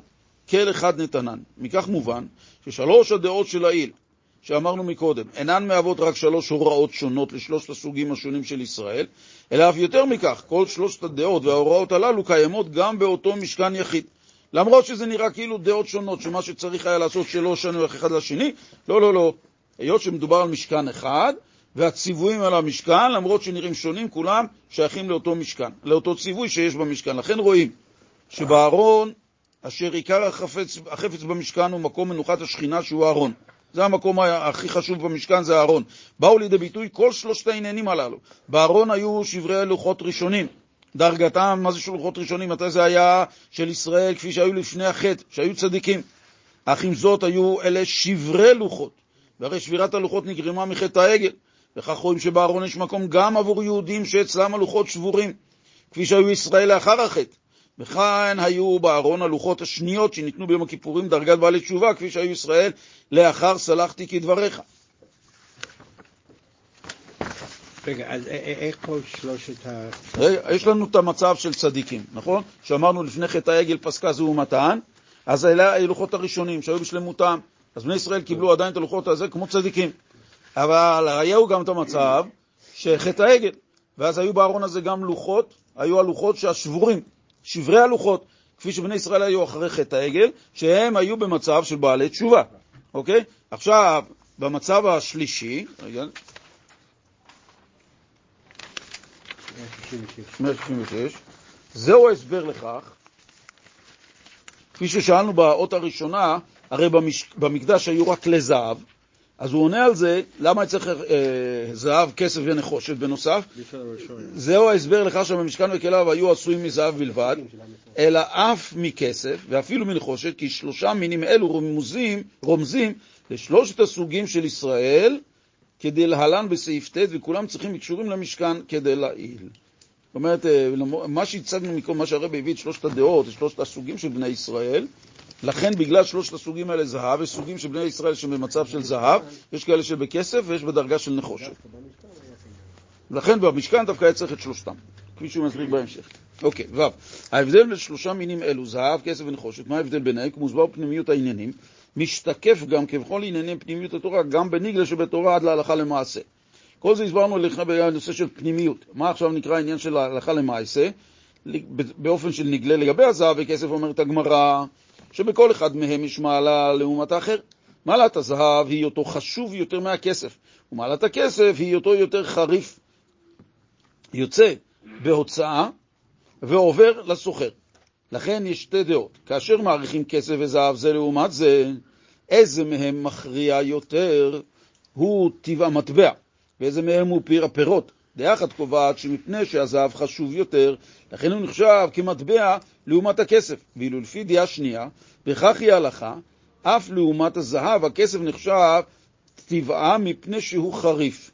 כל אחד נתנן. מכך מובן ששלוש הדעות של העיל, שאמרנו מקודם, אינן מהוות רק שלוש הוראות שונות לשלושת הסוגים השונים של ישראל, אלא אף יותר מכך, כל שלושת הדעות וההוראות הללו קיימות גם באותו משכן יחיד. למרות שזה נראה כאילו דעות שונות, שמה שצריך היה לעשות שלא שנוח אחד לשני, לא, לא, לא. היות שמדובר על משכן אחד, והציוויים על המשכן, למרות שנראים שונים, כולם שייכים לאותו משכן, לאותו ציווי שיש במשכן. לכן רואים שבארון, אשר עיקר החפץ, החפץ במשכן הוא מקום מנוחת השכינה שהוא הארון. זה המקום הכי חשוב במשכן, זה הארון. באו לידי ביטוי כל שלושת העניינים הללו. בארון היו שברי לוחות ראשונים. דרגתם, מה זה של לוחות ראשונים? מתי זה היה של ישראל כפי שהיו לפני החטא, שהיו צדיקים. אך עם זאת היו אלה שברי לוחות, והרי שבירת הלוחות נגרמה מחטא העגל. וכך רואים שבארון יש מקום גם עבור יהודים שאצלם הלוחות שבורים, כפי שהיו ישראל לאחר החטא. וכאן היו בארון הלוחות השניות שניתנו ביום הכיפורים דרגת בעלי תשובה, כפי שהיו ישראל לאחר סלחתי כדבריך. רגע, אז איך פה שלושת ה... רגע, יש לנו את המצב של צדיקים, נכון? שאמרנו לפני חטא העגל פסקה זו ומתן, אז אלה הלוחות הראשונים שהיו בשלמותם, אז בני ישראל קיבלו עדיין את הלוחות הזה כמו צדיקים. אבל היו גם את המצב שחטא העגל, ואז היו בארון הזה גם לוחות, היו הלוחות שהשבורים, שברי הלוחות, כפי שבני ישראל היו אחרי חטא העגל, שהם היו במצב של בעלי תשובה, אוקיי? עכשיו, במצב השלישי, רגע, 166, זהו ההסבר לכך, כפי ששאלנו באות הראשונה, הרי. במקדש היו רק כלי זהב, אז הוא עונה על זה, למה צריך אה, זהב, כסף ונחושת בנוסף? זהו ההסבר לכך שבמשכן וכליו היו עשויים מזהב בלבד, אלא אף מכסף ואפילו מנחושת, כי שלושה מינים אלו רומזים, רומזים לשלושת הסוגים של ישראל, כדי להלן בסעיף ט', וכולם צריכים קשורים למשכן כדי להעיל. זאת אומרת, אה, מה שהצגנו מכל מה שהרבי הביא את שלושת הדעות, את שלושת הסוגים של בני ישראל, לכן בגלל שלושת הסוגים האלה זהב, יש סוגים של בני ישראל שבמצב של זהב, יש כאלה שבכסף ויש בדרגה של נחושת. לכן במשכן דווקא היה צריך את שלושתם, כפי שהוא מסביר בהמשך. אוקיי, ו' ההבדל בין שלושה מינים אלו, זהב, כסף ונחושת, מה ההבדל ביניהם? כמוסבר פנימיות העניינים, משתקף גם כבכל ענייני פנימיות התורה, גם בניגלה שבתורה עד להלכה למעשה. כל זה הסברנו לך בנושא של פנימיות. מה עכשיו נקרא העניין של ההלכה למעשה? באופן של נגלה לגבי הזהב וכסף אומרת הגמרא, שבכל אחד מהם יש מעלה לעומת האחר. מעלת הזהב היא אותו חשוב יותר מהכסף, ומעלת הכסף היא אותו יותר חריף. יוצא בהוצאה ועובר לסוחר. לכן יש שתי דעות. כאשר מעריכים כסף וזהב זה לעומת זה, איזה מהם מכריע יותר הוא טבע מטבע, ואיזה מהם הוא פיר הפירות. דעה אחת קובעת שמפני שהזהב חשוב יותר, לכן הוא נחשב כמטבע לעומת הכסף. ואילו לפי דעה שנייה, בכך היא ההלכה, אף לעומת הזהב, הכסף נחשב טבעה מפני שהוא חריף.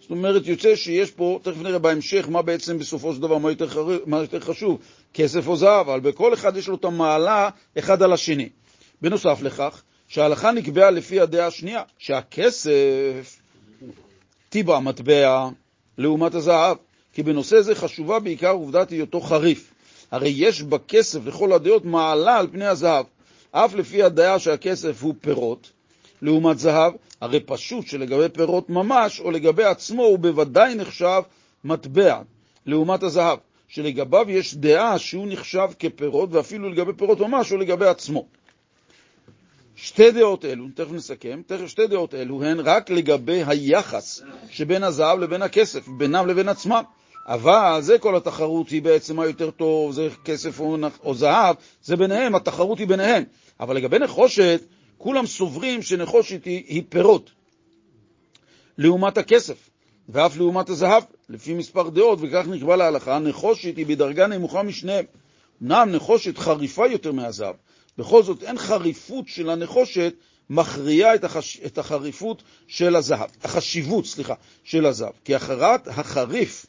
זאת אומרת, יוצא שיש פה, תכף נראה בהמשך מה בעצם בסופו של דבר, מה יותר, חריף, מה יותר חשוב, כסף או זהב, אבל בכל אחד יש לו את המעלה אחד על השני. בנוסף לכך, שההלכה נקבעה לפי הדעה השנייה, שהכסף טיבה מטבע לעומת הזהב, כי בנושא זה חשובה בעיקר עובדת היותו חריף. הרי יש בכסף לכל הדעות מעלה על פני הזהב, אף לפי הדעה שהכסף הוא פירות, לעומת זהב, הרי פשוט שלגבי פירות ממש, או לגבי עצמו, הוא בוודאי נחשב מטבע, לעומת הזהב, שלגביו יש דעה שהוא נחשב כפירות, ואפילו לגבי פירות ממש, או לגבי עצמו. שתי דעות אלו, תכף נסכם, תכף שתי דעות אלו הן רק לגבי היחס שבין הזהב לבין הכסף, בינם לבין עצמם. אבל זה כל התחרות היא בעצם מה יותר טוב, זה כסף או, או זהב, זה ביניהם, התחרות היא ביניהם. אבל לגבי נחושת, כולם סוברים שנחושת היא, היא פירות, לעומת הכסף, ואף לעומת הזהב, לפי מספר דעות, וכך נקבע להלכה, נחושת היא בדרגה נמוכה משניהם. אמנם נחושת חריפה יותר מהזהב, בכל זאת אין חריפות של הנחושת מכריעה את, החש... את החריפות של הזהב, החשיבות, סליחה, של הזהב. כי הכרת החריף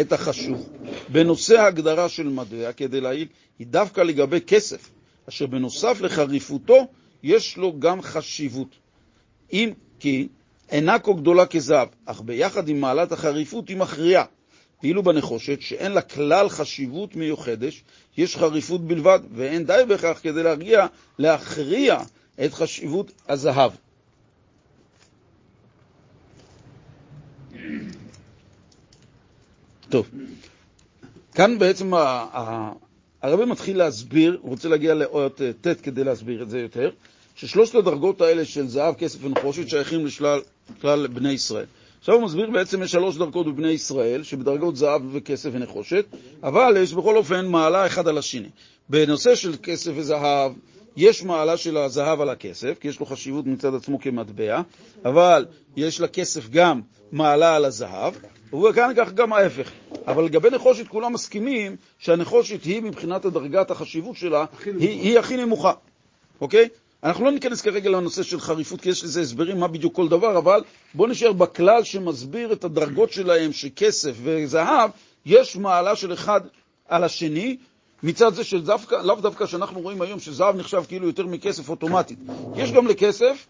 את החשוב בנושא ההגדרה של מטבע כדי להעיל היא דווקא לגבי כסף, אשר בנוסף לחריפותו יש לו גם חשיבות. אם כי אינה כה גדולה כזהב, אך ביחד עם מעלת החריפות היא מכריעה. ואילו בנחושת, שאין לה כלל חשיבות מיוחדת, יש חריפות בלבד, ואין די בכך כדי להרגיע, להכריע את חשיבות הזהב. טוב, כאן בעצם הרבי מתחיל להסביר, הוא רוצה להגיע לאות ט' כדי להסביר את זה יותר, ששלושת הדרגות האלה של זהב, כסף ונחושת שייכים לכלל בני ישראל. עכשיו הוא מסביר בעצם יש שלוש דרגות בבני ישראל, שבדרגות זהב וכסף ונחושת, אבל יש בכל אופן מעלה אחד על השני. בנושא של כסף וזהב, יש מעלה של הזהב על הכסף, כי יש לו חשיבות מצד עצמו כמטבע, אבל יש לכסף גם מעלה על הזהב, וכאן כך גם ההפך. אבל לגבי נחושת כולם מסכימים שהנחושת היא מבחינת הדרגת החשיבות שלה, היא, היא הכי נמוכה, אוקיי? אנחנו לא ניכנס כרגע לנושא של חריפות, כי יש לזה הסברים מה בדיוק כל דבר, אבל בואו נשאר בכלל שמסביר את הדרגות שלהם, שכסף וזהב, יש מעלה של אחד על השני, מצד זה של דווקא, דווקא שאנחנו רואים היום שזהב נחשב כאילו יותר מכסף אוטומטית. יש גם לכסף,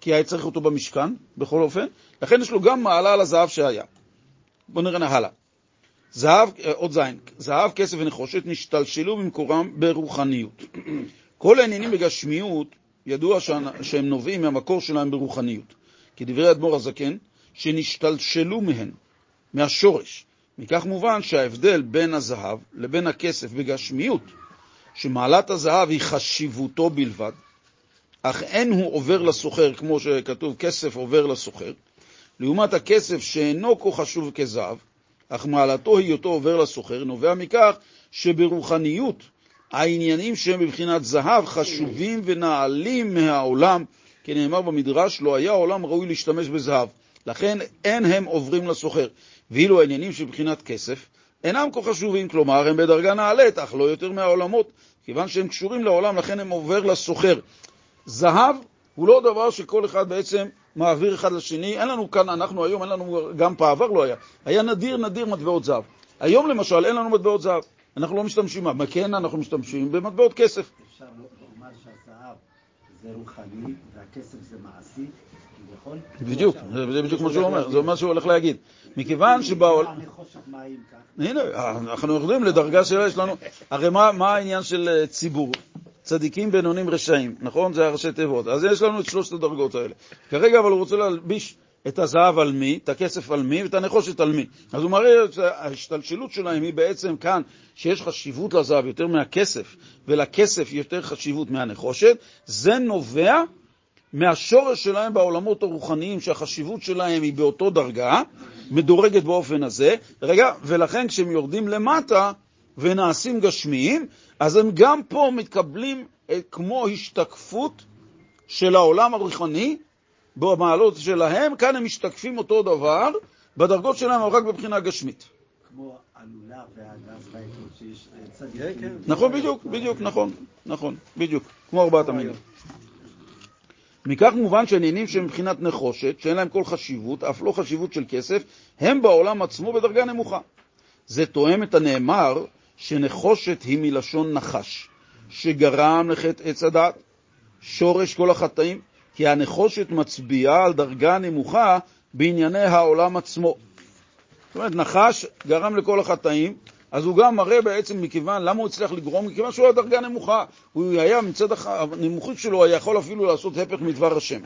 כי היה צריך אותו במשכן, בכל אופן, לכן יש לו גם מעלה על הזהב שהיה. בואו נראה הלאה. זהב, עוד זין, זהב, כסף ונחושת נשתלשלו במקורם ברוחניות. כל העניינים בגשמיות ידוע שהם נובעים מהמקור שלהם ברוחניות. כדברי אדמו"ר הזקן, שנשתלשלו מהן, מהשורש. מכך מובן שההבדל בין הזהב לבין הכסף בגשמיות, שמעלת הזהב היא חשיבותו בלבד, אך אין הוא עובר לסוחר, כמו שכתוב, כסף עובר לסוחר, לעומת הכסף שאינו כה חשוב כזהב, אך מעלתו היותו עובר לסוחר, נובע מכך שברוחניות העניינים שהם בבחינת זהב חשובים ונעלים מהעולם, כי נאמר במדרש, לא היה העולם ראוי להשתמש בזהב, לכן אין הם עוברים לסוחר. ואילו העניינים שבבחינת כסף אינם כה חשובים, כלומר הם בדרגה נעלית, אך לא יותר מהעולמות, כיוון שהם קשורים לעולם, לכן הם עובר לסוחר. זהב הוא לא דבר שכל אחד בעצם מעביר אחד לשני. אין לנו כאן, אנחנו היום, אין לנו, גם בעבר לא היה. היה נדיר נדיר מטבעות זהב. היום למשל אין לנו מטבעות זהב. אנחנו לא משתמשים, מה כן אנחנו משתמשים? במטבעות כסף. אפשר לומר שהזהב זה רוחני והכסף זה מעשי? בדיוק, זה בדיוק מה שהוא אומר, זה מה שהוא הולך להגיד. מכיוון שבעולם... הנה, אנחנו יורדים לדרגה שיש לנו... הרי מה העניין של אה, ציבור? צדיקים, בינונים, רשעים, נכון? זה הראשי תיבות. אז יש לנו את שלושת הדרגות האלה. כרגע אבל הוא רוצה להלביש את הזהב על מי, את הכסף על מי ואת הנחושת על מי. אז הוא מראה שההשתלשלות שלהם היא בעצם כאן, שיש חשיבות לזהב יותר מהכסף, ולכסף יותר חשיבות מהנחושת, זה נובע מהשורש שלהם בעולמות הרוחניים, שהחשיבות שלהם היא באותו דרגה, מדורגת באופן הזה, רגע, ולכן כשהם יורדים למטה ונעשים גשמיים, אז הם גם פה מתקבלים כמו השתקפות של העולם הרוחני, במעלות שלהם, כאן הם משתקפים אותו דבר, בדרגות שלהם, אבל רק בבחינה גשמית. כמו שיש צדיקים. כן, כן. נכון, בדיוק, בדיוק, נכון, נכון, בדיוק, כמו ארבעת המינים. מכך מובן שעניינים שהם מבחינת נחושת, שאין להם כל חשיבות, אף לא חשיבות של כסף, הם בעולם עצמו בדרגה נמוכה. זה תואם את הנאמר שנחושת היא מלשון נחש, שגרם לחטא עץ הדת, שורש כל החטאים, כי הנחושת מצביעה על דרגה נמוכה בענייני העולם עצמו. זאת אומרת, נחש גרם לכל החטאים, אז הוא גם מראה בעצם מכיוון, למה הוא הצליח לגרום? מכיוון שהוא היה דרגה נמוכה. הוא היה, מצד הנמוכות שלו, היה יכול אפילו לעשות הפך מדבר השם.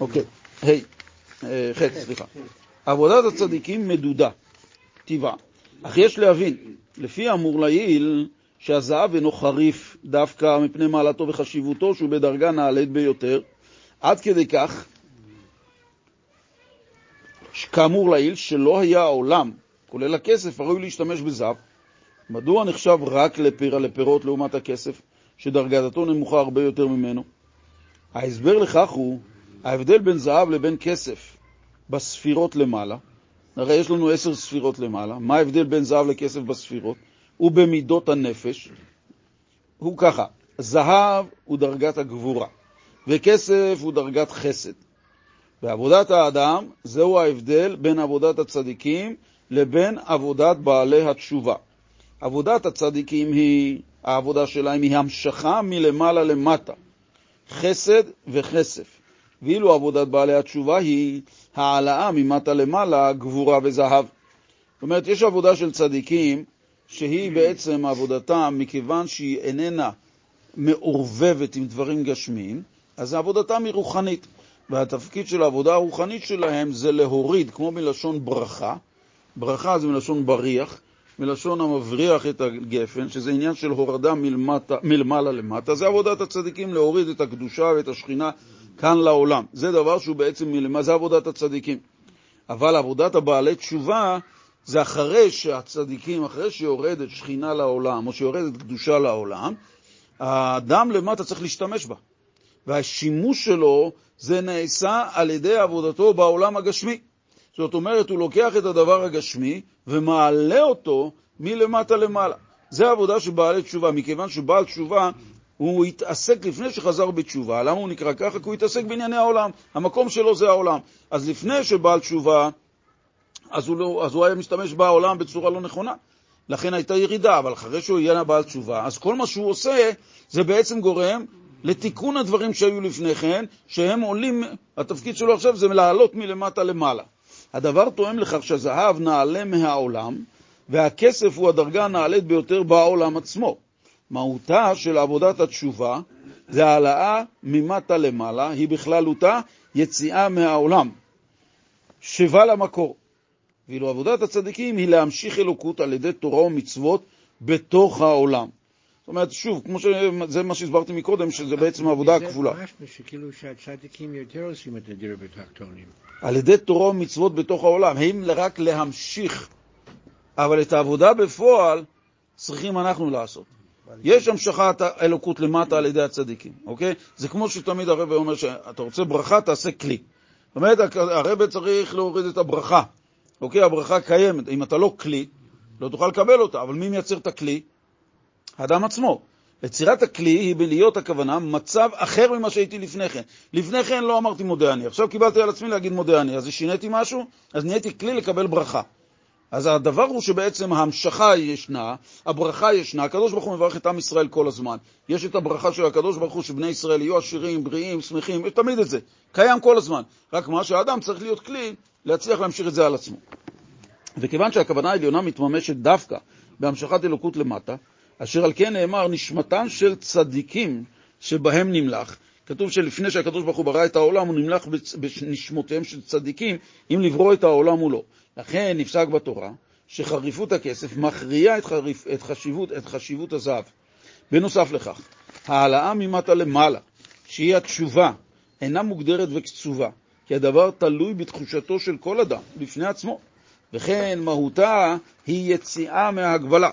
אוקיי, היי, אה, חטא, סליחה. עבודת הצדיקים מדודה, טבעה. אך יש להבין, לפי האמור לעיל, שהזהב אינו חריף דווקא מפני מעלתו וחשיבותו, שהוא בדרגה נעלית ביותר, עד כדי כך כאמור לעיל, שלא היה העולם, כולל הכסף, הראוי להשתמש בזהב. מדוע נחשב רק לפירה לפירות לעומת הכסף, שדרגתו נמוכה הרבה יותר ממנו? ההסבר לכך הוא ההבדל בין זהב לבין כסף בספירות למעלה. הרי יש לנו עשר ספירות למעלה. מה ההבדל בין זהב לכסף בספירות? ובמידות הנפש. הוא ככה, זהב הוא דרגת הגבורה, וכסף הוא דרגת חסד. בעבודת האדם זהו ההבדל בין עבודת הצדיקים לבין עבודת בעלי התשובה. עבודת הצדיקים היא, העבודה שלהם היא המשכה מלמעלה למטה, חסד וכסף, ואילו עבודת בעלי התשובה היא העלאה ממטה למעלה, גבורה וזהב. זאת אומרת, יש עבודה של צדיקים שהיא בעצם עבודתם, מכיוון שהיא איננה מעורבבת עם דברים גשמיים, אז עבודתם היא רוחנית. והתפקיד של העבודה הרוחנית שלהם זה להוריד, כמו מלשון ברכה, ברכה זה מלשון בריח, מלשון המבריח את הגפן, שזה עניין של הורדה מלמטה, מלמעלה למטה, זה עבודת הצדיקים, להוריד את הקדושה ואת השכינה כאן לעולם. זה דבר שהוא בעצם מלמטה, זה עבודת הצדיקים. אבל עבודת הבעלי תשובה זה אחרי שהצדיקים, אחרי שיורדת שכינה לעולם, או שיורדת קדושה לעולם, האדם למטה צריך להשתמש בה. והשימוש שלו זה נעשה על ידי עבודתו בעולם הגשמי. זאת אומרת, הוא לוקח את הדבר הגשמי ומעלה אותו מלמטה למעלה. זה העבודה של בעלי תשובה, מכיוון שבעל תשובה הוא התעסק לפני שחזר בתשובה. למה הוא נקרא ככה? כי הוא התעסק בענייני העולם. המקום שלו זה העולם. אז לפני שבעל תשובה, אז הוא, לא, אז הוא היה משתמש בעולם בצורה לא נכונה. לכן הייתה ירידה, אבל אחרי שהוא יהיה בעל תשובה, אז כל מה שהוא עושה, זה בעצם גורם לתיקון הדברים שהיו לפני כן, שהם עולים, התפקיד שלו עכשיו זה לעלות מלמטה למעלה. הדבר תואם לכך שהזהב נעלה מהעולם, והכסף הוא הדרגה הנעלית ביותר בעולם עצמו. מהותה של עבודת התשובה זה העלאה ממטה למעלה, היא בכללותה יציאה מהעולם, שבה למקור. ואילו עבודת הצדיקים היא להמשיך אלוקות על ידי תורה ומצוות בתוך העולם. זאת אומרת, שוב, כמו שזה מה שהסברתי מקודם, שזה בעצם העבודה הכפולה. זה משהו שכאילו שהצדיקים יותר עושים את הדיר בתחתונים. על ידי תורה ומצוות בתוך העולם, הם רק להמשיך, אבל את העבודה בפועל צריכים אנחנו לעשות. יש המשכת האלוקות למטה על ידי הצדיקים, אוקיי? זה כמו שתמיד הרב אומר שאתה רוצה ברכה, תעשה כלי. זאת אומרת, הרב צריך להוריד את הברכה, אוקיי? הברכה קיימת. אם אתה לא כלי, לא תוכל לקבל אותה, אבל מי מייצר את הכלי? האדם עצמו. יצירת הכלי היא בלהיות הכוונה מצב אחר ממה שהייתי לפני כן. לפני כן לא אמרתי מודה אני, עכשיו קיבלתי על עצמי להגיד מודה אני, אז שיניתי משהו, אז נהייתי כלי לקבל ברכה. אז הדבר הוא שבעצם ההמשכה ישנה, הברכה ישנה, הקדוש ברוך הוא מברך את עם ישראל כל הזמן. יש את הברכה של הקדוש ברוך הוא שבני ישראל יהיו עשירים, בריאים, שמחים, יש תמיד את זה, קיים כל הזמן. רק מה שהאדם צריך להיות כלי להצליח להמשיך את זה על עצמו. וכיוון שהכוונה העליונה מתממשת דווקא בהמשכת אלוקות למטה, אשר על כן נאמר, נשמתם של צדיקים שבהם נמלך. כתוב שלפני שהקדוש ברוך הוא ברא את העולם, הוא נמלך בנשמותיהם של צדיקים, אם לברוא את העולם הוא לא. לכן נפסק בתורה שחריפות הכסף מכריעה את, חריף, את, חשיבות, את חשיבות הזהב. בנוסף לכך, העלאה ממטה למעלה, שהיא התשובה, אינה מוגדרת וקצובה, כי הדבר תלוי בתחושתו של כל אדם, בפני עצמו, וכן מהותה היא יציאה מהגבלה.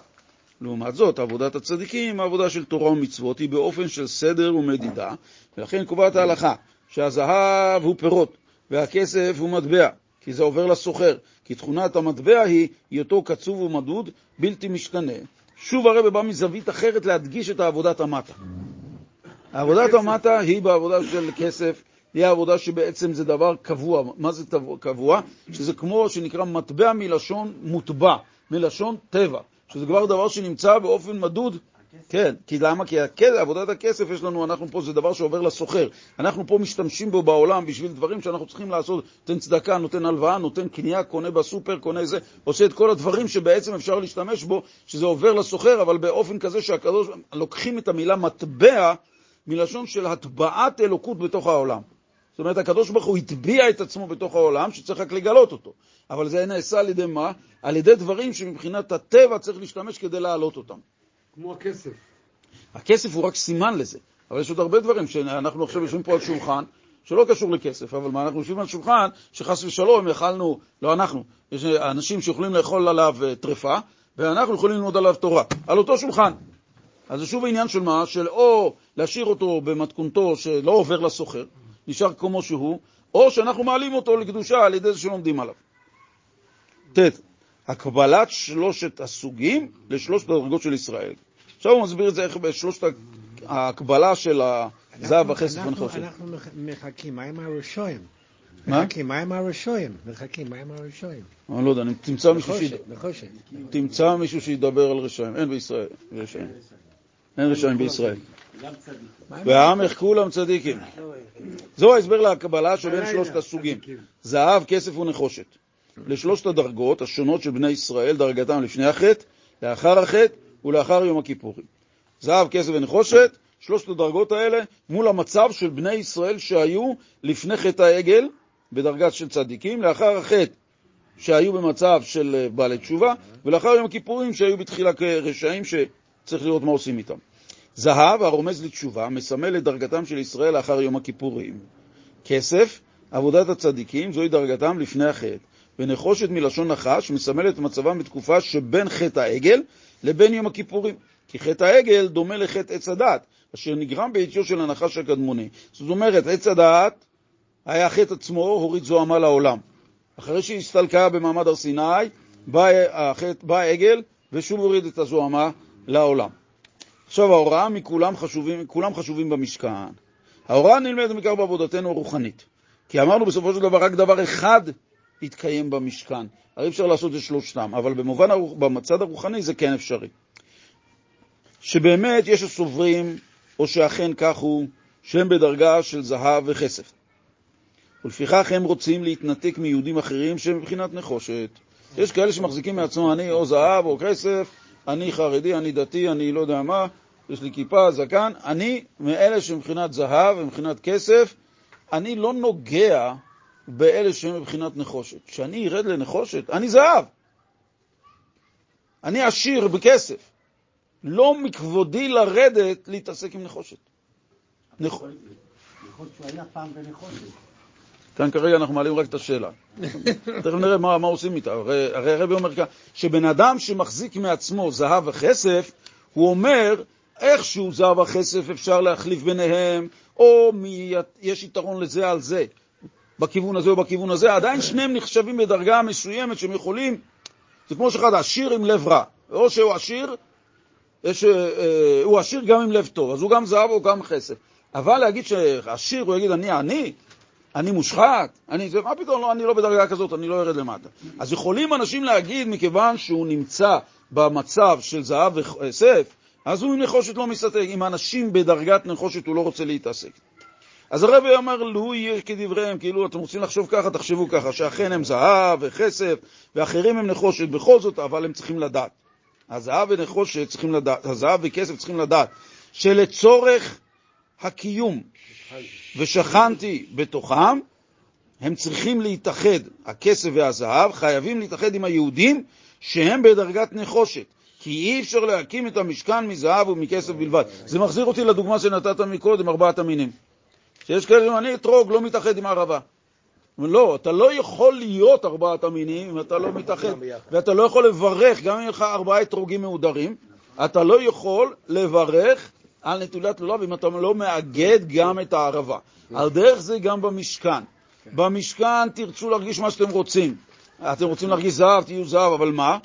לעומת זאת, עבודת הצדיקים, העבודה של תורה ומצוות, היא באופן של סדר ומדידה, ולכן קובעת ההלכה שהזהב הוא פירות והכסף הוא מטבע, כי זה עובר לסוחר, כי תכונת המטבע היא היותו קצוב ומדוד, בלתי משתנה. שוב הרב בא מזווית אחרת להדגיש את עבודת המטה. עבודת המטה היא בעבודה של כסף, היא העבודה שבעצם זה דבר קבוע. מה זה קבוע? שזה כמו שנקרא מטבע מלשון מוטבע, מלשון טבע. שזה כבר דבר שנמצא באופן מדוד. כן, כי למה? כי עבודת הכסף יש לנו, אנחנו פה, זה דבר שעובר לסוחר. אנחנו פה משתמשים בו בעולם בשביל דברים שאנחנו צריכים לעשות. נותן צדקה, נותן הלוואה, נותן קנייה, קונה בסופר, קונה זה, עושה את כל הדברים שבעצם אפשר להשתמש בו, שזה עובר לסוחר, אבל באופן כזה שהקדוש, לוקחים את המילה מטבע מלשון של הטבעת אלוקות בתוך העולם. זאת אומרת, הקדוש ברוך הוא הטביע את עצמו בתוך העולם, שצריך רק לגלות אותו. אבל זה נעשה על ידי מה? על ידי דברים שמבחינת הטבע צריך להשתמש כדי להעלות אותם. כמו הכסף. הכסף הוא רק סימן לזה, אבל יש עוד הרבה דברים שאנחנו עכשיו יושבים פה על שולחן, שלא קשור לכסף, אבל מה, אנחנו יושבים על שולחן שחס ושלום יכלנו, לא אנחנו, יש אנשים שיכולים לאכול עליו אה, טרפה, ואנחנו יכולים ללמוד עליו תורה, על אותו שולחן. אז זה שוב העניין של מה? של או להשאיר אותו במתכונתו שלא עובר לסוחר, נשאר כמו שהוא, או שאנחנו מעלים אותו לקדושה על ידי זה שלומדים עליו. ט. הקבלת שלושת הסוגים לשלושת הדרגות של ישראל. עכשיו הוא מסביר את זה איך בשלושת ההקבלה של הזהב, הכסף והנחושת. אנחנו מחכים, מה עם הראשון? מה? מחכים, מה עם הרשועים? מחכים, מה עם הרשועים? אני לא יודע, תמצא מישהו. תמצא מישהו שידבר על רשעים. אין בישראל רשעים. אין רשעים בישראל. גם צדיק. מה עם ועמך כולם צדיקים. זהו ההסבר להקבלה שבין שלושת הסוגים, זהב, כסף ונחושת. לשלושת הדרגות השונות של בני ישראל, דרגתם לפני החטא, לאחר החטא ולאחר יום הכיפורים. זהב, כסף ונחושת, שלושת הדרגות האלה מול המצב של בני ישראל שהיו לפני חטא העגל, בדרגת של צדיקים, לאחר החטא שהיו במצב של אה, בעלי תשובה, ולאחר יום הכיפורים שהיו בתחילה כרשעים שצריך לראות מה עושים איתם. זהב, הרומז לתשובה, מסמל את דרגתם של ישראל לאחר יום הכיפורים. כסף, עבודת הצדיקים, זוהי דרגתם לפני החטא. ונחושת מלשון נחש, מסמלת את מצבם בתקופה שבין חטא העגל לבין יום הכיפורים. כי חטא העגל דומה לחטא עץ הדת, אשר נגרם בעטיו של הנחש הקדמוני. זאת אומרת, עץ הדת היה החטא עצמו, הוריד זוהמה לעולם. אחרי שהיא הסתלקה במעמד הר סיני, בא, החטא, בא העגל ושוב הוריד את הזוהמה לעולם. עכשיו, ההוראה מכולם חשובים, כולם חשובים במשכן. ההוראה נלמדת בעיקר בעבודתנו הרוחנית. כי אמרנו בסופו של דבר רק דבר אחד יתקיים במשכן. הרי אפשר לעשות את שלושתם, אבל במובן, במצד הרוחני זה כן אפשרי. שבאמת יש הסוברים, או שאכן כך הוא, שהם בדרגה של זהב וכסף. ולפיכך הם רוצים להתנתק מיהודים אחרים שהם מבחינת נחושת. יש כאלה שמחזיקים מעצמם, אני או זהב או כסף, אני חרדי, אני דתי, אני לא יודע מה, יש לי כיפה, זקן, אני מאלה שמבחינת זהב ומבחינת כסף, אני לא נוגע באלה שהם מבחינת נחושת. כשאני ארד לנחושת, אני זהב. אני עשיר בכסף. לא מכבודי לרדת להתעסק עם נחושת. נכ... יכול להיות שהוא היה פעם בנחושת. כאן כרגע אנחנו מעלים רק את השאלה. תכף נראה מה, מה עושים איתה. הרי, הרי הרבי אומר כאן, שבן אדם שמחזיק מעצמו זהב וכסף, הוא אומר, איכשהו זהב וכסף אפשר להחליף ביניהם, או מי, יש יתרון לזה על זה, בכיוון הזה או בכיוון הזה, עדיין שניהם נחשבים בדרגה מסוימת שהם יכולים, זה כמו שאחד עשיר עם לב רע, או שהוא עשיר, יש, אה, אה, הוא עשיר גם עם לב טוב, אז הוא גם זהב או גם כסף. אבל להגיד שעשיר, הוא יגיד, אני עני, אני מושחת, אני, זה, מה פתאום, לא, אני לא בדרגה כזאת, אני לא ארד למטה. אז יכולים אנשים להגיד, מכיוון שהוא נמצא במצב של זהב וכסף, אז הוא עם נחושת לא מסתתק. עם אנשים בדרגת נחושת הוא לא רוצה להתעסק. אז הרבי אומר, לו יהיה כדבריהם, כאילו אתם רוצים לחשוב ככה, תחשבו ככה, שאכן הם זהב וכסף, ואחרים הם נחושת בכל זאת, אבל הם צריכים לדעת. הזהב ונחושת צריכים לדעת, הזהב וכסף צריכים לדעת, שלצורך הקיום ושכנתי בתוכם, הם צריכים להתאחד, הכסף והזהב חייבים להתאחד עם היהודים שהם בדרגת נחושת, כי אי אפשר להקים את המשכן מזהב ומכסף בלבד. זה מחזיר אותי לדוגמה שנתת מקודם, ארבעת המינים. שיש כאלה, אני אתרוג, לא מתאחד עם הערבה. לא, אתה לא יכול להיות ארבעת המינים אם אתה לא מתאחד, ואתה לא יכול לברך, גם אם יהיה לך ארבעה אתרוגים מהודרים, אתה לא יכול לברך על נטולת לולב אם אתה לא מאגד גם את הערבה. על דרך זה גם במשכן. במשכן תרצו להרגיש מה שאתם רוצים. אתם רוצים להרגיש זהב, תהיו זהב, אבל מה?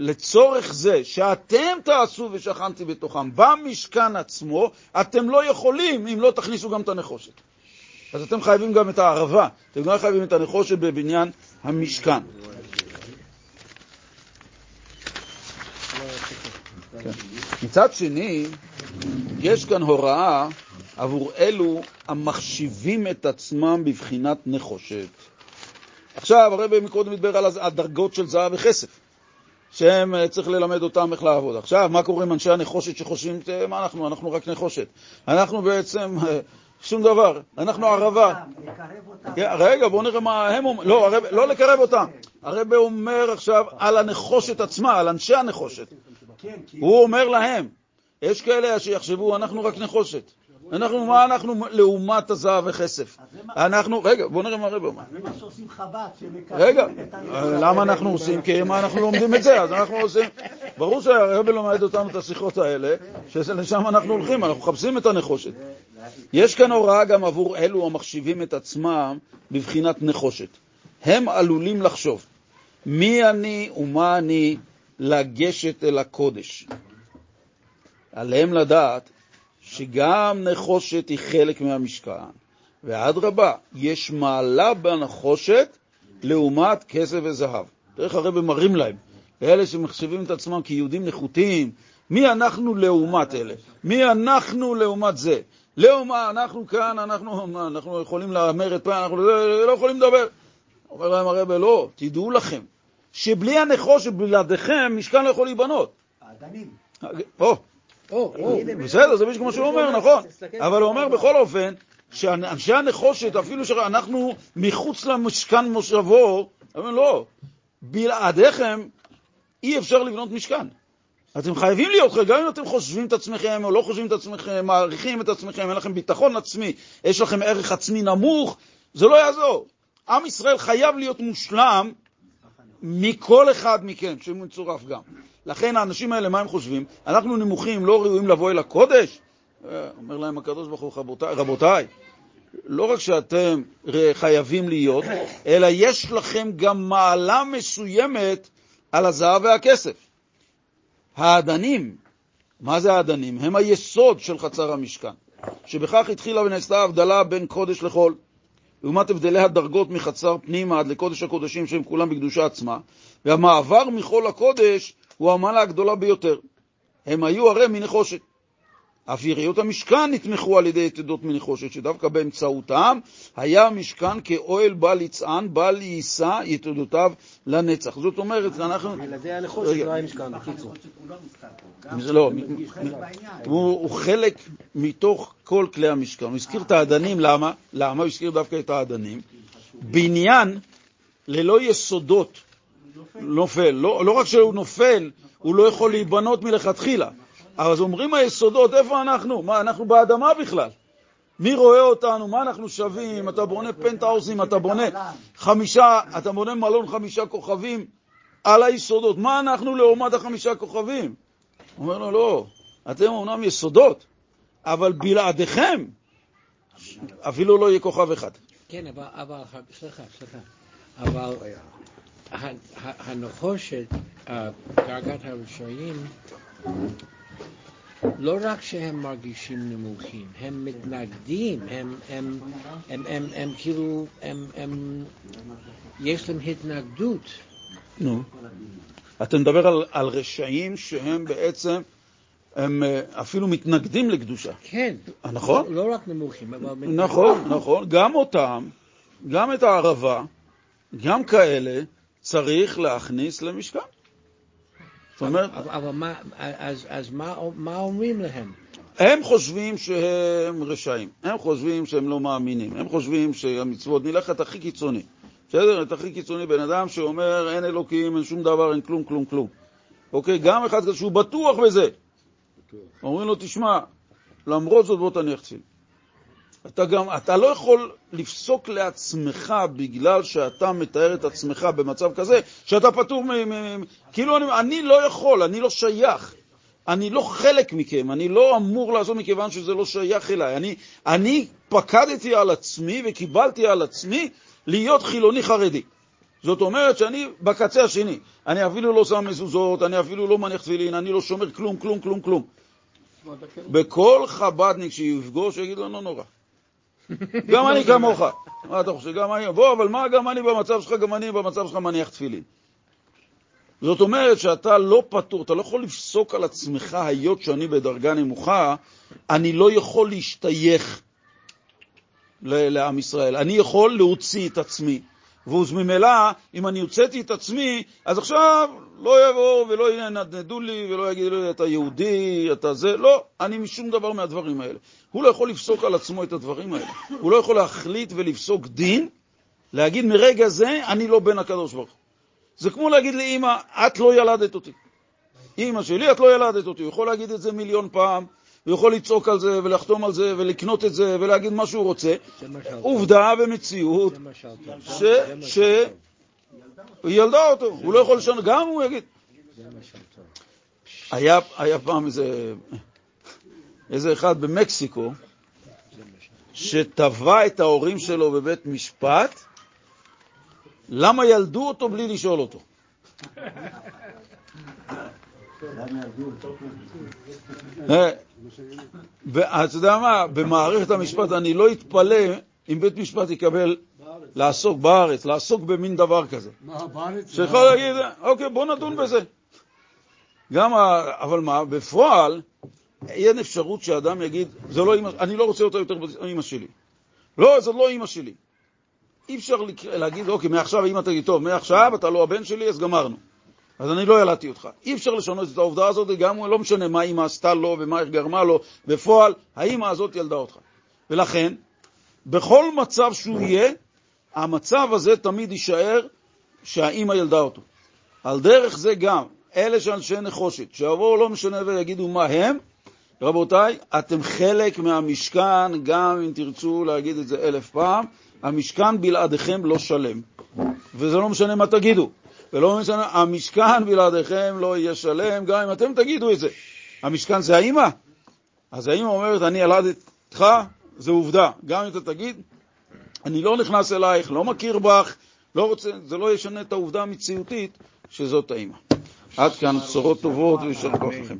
לצורך זה שאתם תעשו ושכנתי בתוכם במשכן עצמו, אתם לא יכולים אם לא תכניסו גם את הנחושת. אז אתם חייבים גם את הערבה, אתם גם חייבים את הנחושת בבניין המשכן. כן. מצד שני, יש כאן הוראה עבור אלו המחשיבים את עצמם בבחינת נחושת. עכשיו, הרב מקודם מדבר על הדרגות של זהב וכסף, שהם צריך ללמד אותם איך לעבוד. עכשיו, מה קורה עם אנשי הנחושת שחושבים, מה אנחנו? אנחנו רק נחושת. אנחנו בעצם שום דבר, אנחנו ערבה. רגע, בואו נראה מה הם אומרים. לא, הרב, לא לקרב אותם. הרב אומר עכשיו על הנחושת עצמה, על אנשי הנחושת. הוא אומר להם, יש כאלה שיחשבו, אנחנו רק נחושת. אנחנו, מה אנחנו לעומת הזהב וכסף? אנחנו, רגע, בואו נראה מה הרב אומר. זה מה שעושים חב"ד, רגע, למה אנחנו עושים? כי מה אנחנו לומדים את זה, אז אנחנו עושים... ברור שהרב לומד אותנו את השיחות האלה, שלשם אנחנו הולכים, אנחנו מחפשים את הנחושת. יש כאן הוראה גם עבור אלו המחשיבים את עצמם בבחינת נחושת. הם עלולים לחשוב, מי אני ומה אני לגשת אל הקודש. עליהם לדעת שגם נחושת היא חלק מהמשכן, ואדרבה, יש מעלה בנחושת לעומת כסף וזהב. איך הרב מראים להם, לאלה שמחשבים את עצמם כיהודים נחותים, מי אנחנו לעומת אלה? מי אנחנו לעומת זה? לעומת, אנחנו כאן, אנחנו, אנחנו יכולים להמר את פעם, אנחנו לא יכולים לדבר. אומר להם הרב, לא, תדעו לכם, שבלי הנחושת, בלעדיכם, משכן לא יכול להיבנות. האדנים. או, או. בסדר, זה בדיוק כמו שהוא אומר, נכון. אבל הוא אומר בכל אופן, שאנשי הנחושת, אפילו שאנחנו מחוץ למשכן מושבו, אומרים לא, בלעדיכם אי אפשר לבנות משכן. אתם חייבים להיות, גם אם אתם חושבים את עצמכם או לא חושבים את עצמכם, מעריכים את עצמכם, אין לכם ביטחון עצמי, יש לכם ערך עצמי נמוך, זה לא יעזור. עם ישראל חייב להיות מושלם מכל אחד מכם, שהוא מצורף גם. לכן האנשים האלה, מה הם חושבים? אנחנו נמוכים, לא ראויים לבוא אל הקודש? אה, אומר להם הקדוש ברוך הוא, רבותיי, לא רק שאתם חייבים להיות, אלא יש לכם גם מעלה מסוימת על הזהב והכסף. האדנים, מה זה האדנים? הם היסוד של חצר המשכן, שבכך התחילה ונעשתה ההבדלה בין קודש לחול. לעומת הבדלי הדרגות מחצר פנימה עד לקודש הקודשים שהם כולם בקדושה עצמה, והמעבר מחול לקודש הוא המעלה הגדולה ביותר. הם היו הרי מנחושת. אף יריות המשכן נתמכו על ידי יתדות מנחושת, שדווקא באמצעותם היה המשכן כאוהל בעל יצען, בעל יישא יתדותיו לנצח. זאת אומרת, אנחנו... בלעדי הנחושת לא היה משכן, בקיצור. לא הוא חלק מתוך כל כלי המשכן. הוא הזכיר את האדנים, למה? למה הוא הזכיר דווקא את האדנים? בניין ללא יסודות נופל. לא, לא רק שהוא נופל, הוא לא יכול להיבנות מלכתחילה. אז אומרים היסודות, איפה אנחנו? מה, אנחנו באדמה בכלל. מי רואה אותנו? מה אנחנו שווים? אתה בונה פנטהאוזים, אתה בונה חמישה, אתה בונה מלון חמישה כוכבים על היסודות. מה אנחנו לעומת החמישה כוכבים? אומר לו, לא, אתם אומנם יסודות, אבל בלעדיכם אפילו לא יהיה כוכב אחד. כן, אבל, אבל, סליחה, סליחה, אבל הנחושת, דרגת הרשעים, לא רק שהם מרגישים נמוכים, הם מתנגדים, הם, הם, הם, הם, הם כאילו, הם, הם, יש להם התנגדות. נו. אתה מדבר על, על רשעים שהם בעצם, הם אה, אפילו מתנגדים לקדושה. כן. נכון? לא רק נמוכים, אבל... מתנגדים. נכון, נכון. גם אותם, גם את הערבה, גם כאלה, צריך להכניס למשכן. זאת אומרת, אבל, אבל מה, אז, אז מה, מה אומרים להם? הם חושבים שהם רשעים, הם חושבים שהם לא מאמינים, הם חושבים שהמצוות, נלך את הכי קיצוני, בסדר? את הכי קיצוני, בן אדם שאומר אין אלוקים, אין שום דבר, אין כלום, כלום, כלום. אוקיי? גם אחד כזה שהוא בטוח בזה. אומרים לו, תשמע, למרות זאת בוא תניח תפילין. אתה גם, אתה לא יכול לפסוק לעצמך בגלל שאתה מתאר את עצמך במצב כזה, שאתה פטור מ... מ- מ- כאילו, אני, אני לא יכול, אני לא שייך. אני לא חלק מכם, אני לא אמור לעשות מכיוון שזה לא שייך אליי. אני, אני פקדתי על עצמי וקיבלתי על עצמי להיות חילוני חרדי. זאת אומרת שאני בקצה השני. אני אפילו לא שם מזוזות, אני אפילו לא מניח תפילין, אני לא שומר כלום, כלום, כלום, כלום. בכל חב"דניק שיפגוש, יגיד לו, לא נורא. גם אני כמוך. מה אתה חושב? גם אני, בוא, אבל מה גם אני במצב שלך? גם אני במצב שלך מניח תפילין. זאת אומרת שאתה לא פטור, אתה לא יכול לפסוק על עצמך, היות שאני בדרגה נמוכה, אני לא יכול להשתייך לעם ישראל. אני יכול להוציא את עצמי. ואז ממילא, אם אני הוצאתי את עצמי, אז עכשיו לא יבואו ולא ינדנדו לי ולא יגידו לי, אתה יהודי, אתה זה, לא, אני משום דבר מהדברים האלה. הוא לא יכול לפסוק על עצמו את הדברים האלה. הוא לא יכול להחליט ולפסוק דין, להגיד מרגע זה, אני לא בן הקדוש ברוך הוא. זה כמו להגיד לאמא, את לא ילדת אותי. אמא שלי, את לא ילדת אותי. הוא יכול להגיד את זה מיליון פעם, הוא יכול לצעוק על זה ולחתום על זה ולקנות את זה ולהגיד מה שהוא רוצה. עובדה ומציאות זה משל טוב. ש... זה משל ש... טוב. היא ילדה אותו, הוא לא יכול לשנות, גם הוא יגיד. היה, היה פעם איזה, איזה אחד במקסיקו שתבע את ההורים שלו בבית משפט, למה ילדו אותו בלי לשאול אותו. למה ירדו אותו? אה, ואתה יודע מה, במערכת המשפט אני לא אתפלא אם בית משפט יקבל לעסוק בארץ, לעסוק במין דבר כזה. מה, בארץ? שיכול להגיד, אוקיי, בוא נדון בזה. גם. אבל מה, בפועל, אין אפשרות שאדם יגיד, זה לא אמא, אני לא רוצה אותה יותר אמא שלי. לא, זאת לא אמא שלי. אי אפשר להגיד, אוקיי, מעכשיו אמא תגיד, טוב, מעכשיו אתה לא הבן שלי, אז גמרנו. אז אני לא ילדתי אותך. אי אפשר לשנות את העובדה הזאת, גם לא משנה מה אמא עשתה לו ומה היא גרמה לו, בפועל, האמא הזאת ילדה אותך. ולכן, בכל מצב שהוא יהיה, המצב הזה תמיד יישאר שהאימא ילדה אותו. על דרך זה גם, אלה שאנשי נחושת, שיבואו לא משנה ויגידו מה הם, רבותיי, אתם חלק מהמשכן, גם אם תרצו להגיד את זה אלף פעם, המשכן בלעדיכם לא שלם. וזה לא משנה מה תגידו. ולא משנה, המשכן בלעדיכם לא יהיה שלם, גם אם אתם תגידו את זה. המשכן זה האימא. אז האימא אומרת, אני ילדתי אותך, זה עובדה. גם אם אתה תגיד, אני לא נכנס אלייך, לא מכיר בך, לא רוצה, זה לא ישנה את העובדה המציאותית שזאת האימא. עד כאן בשורות טובות ויישר כוח לכם.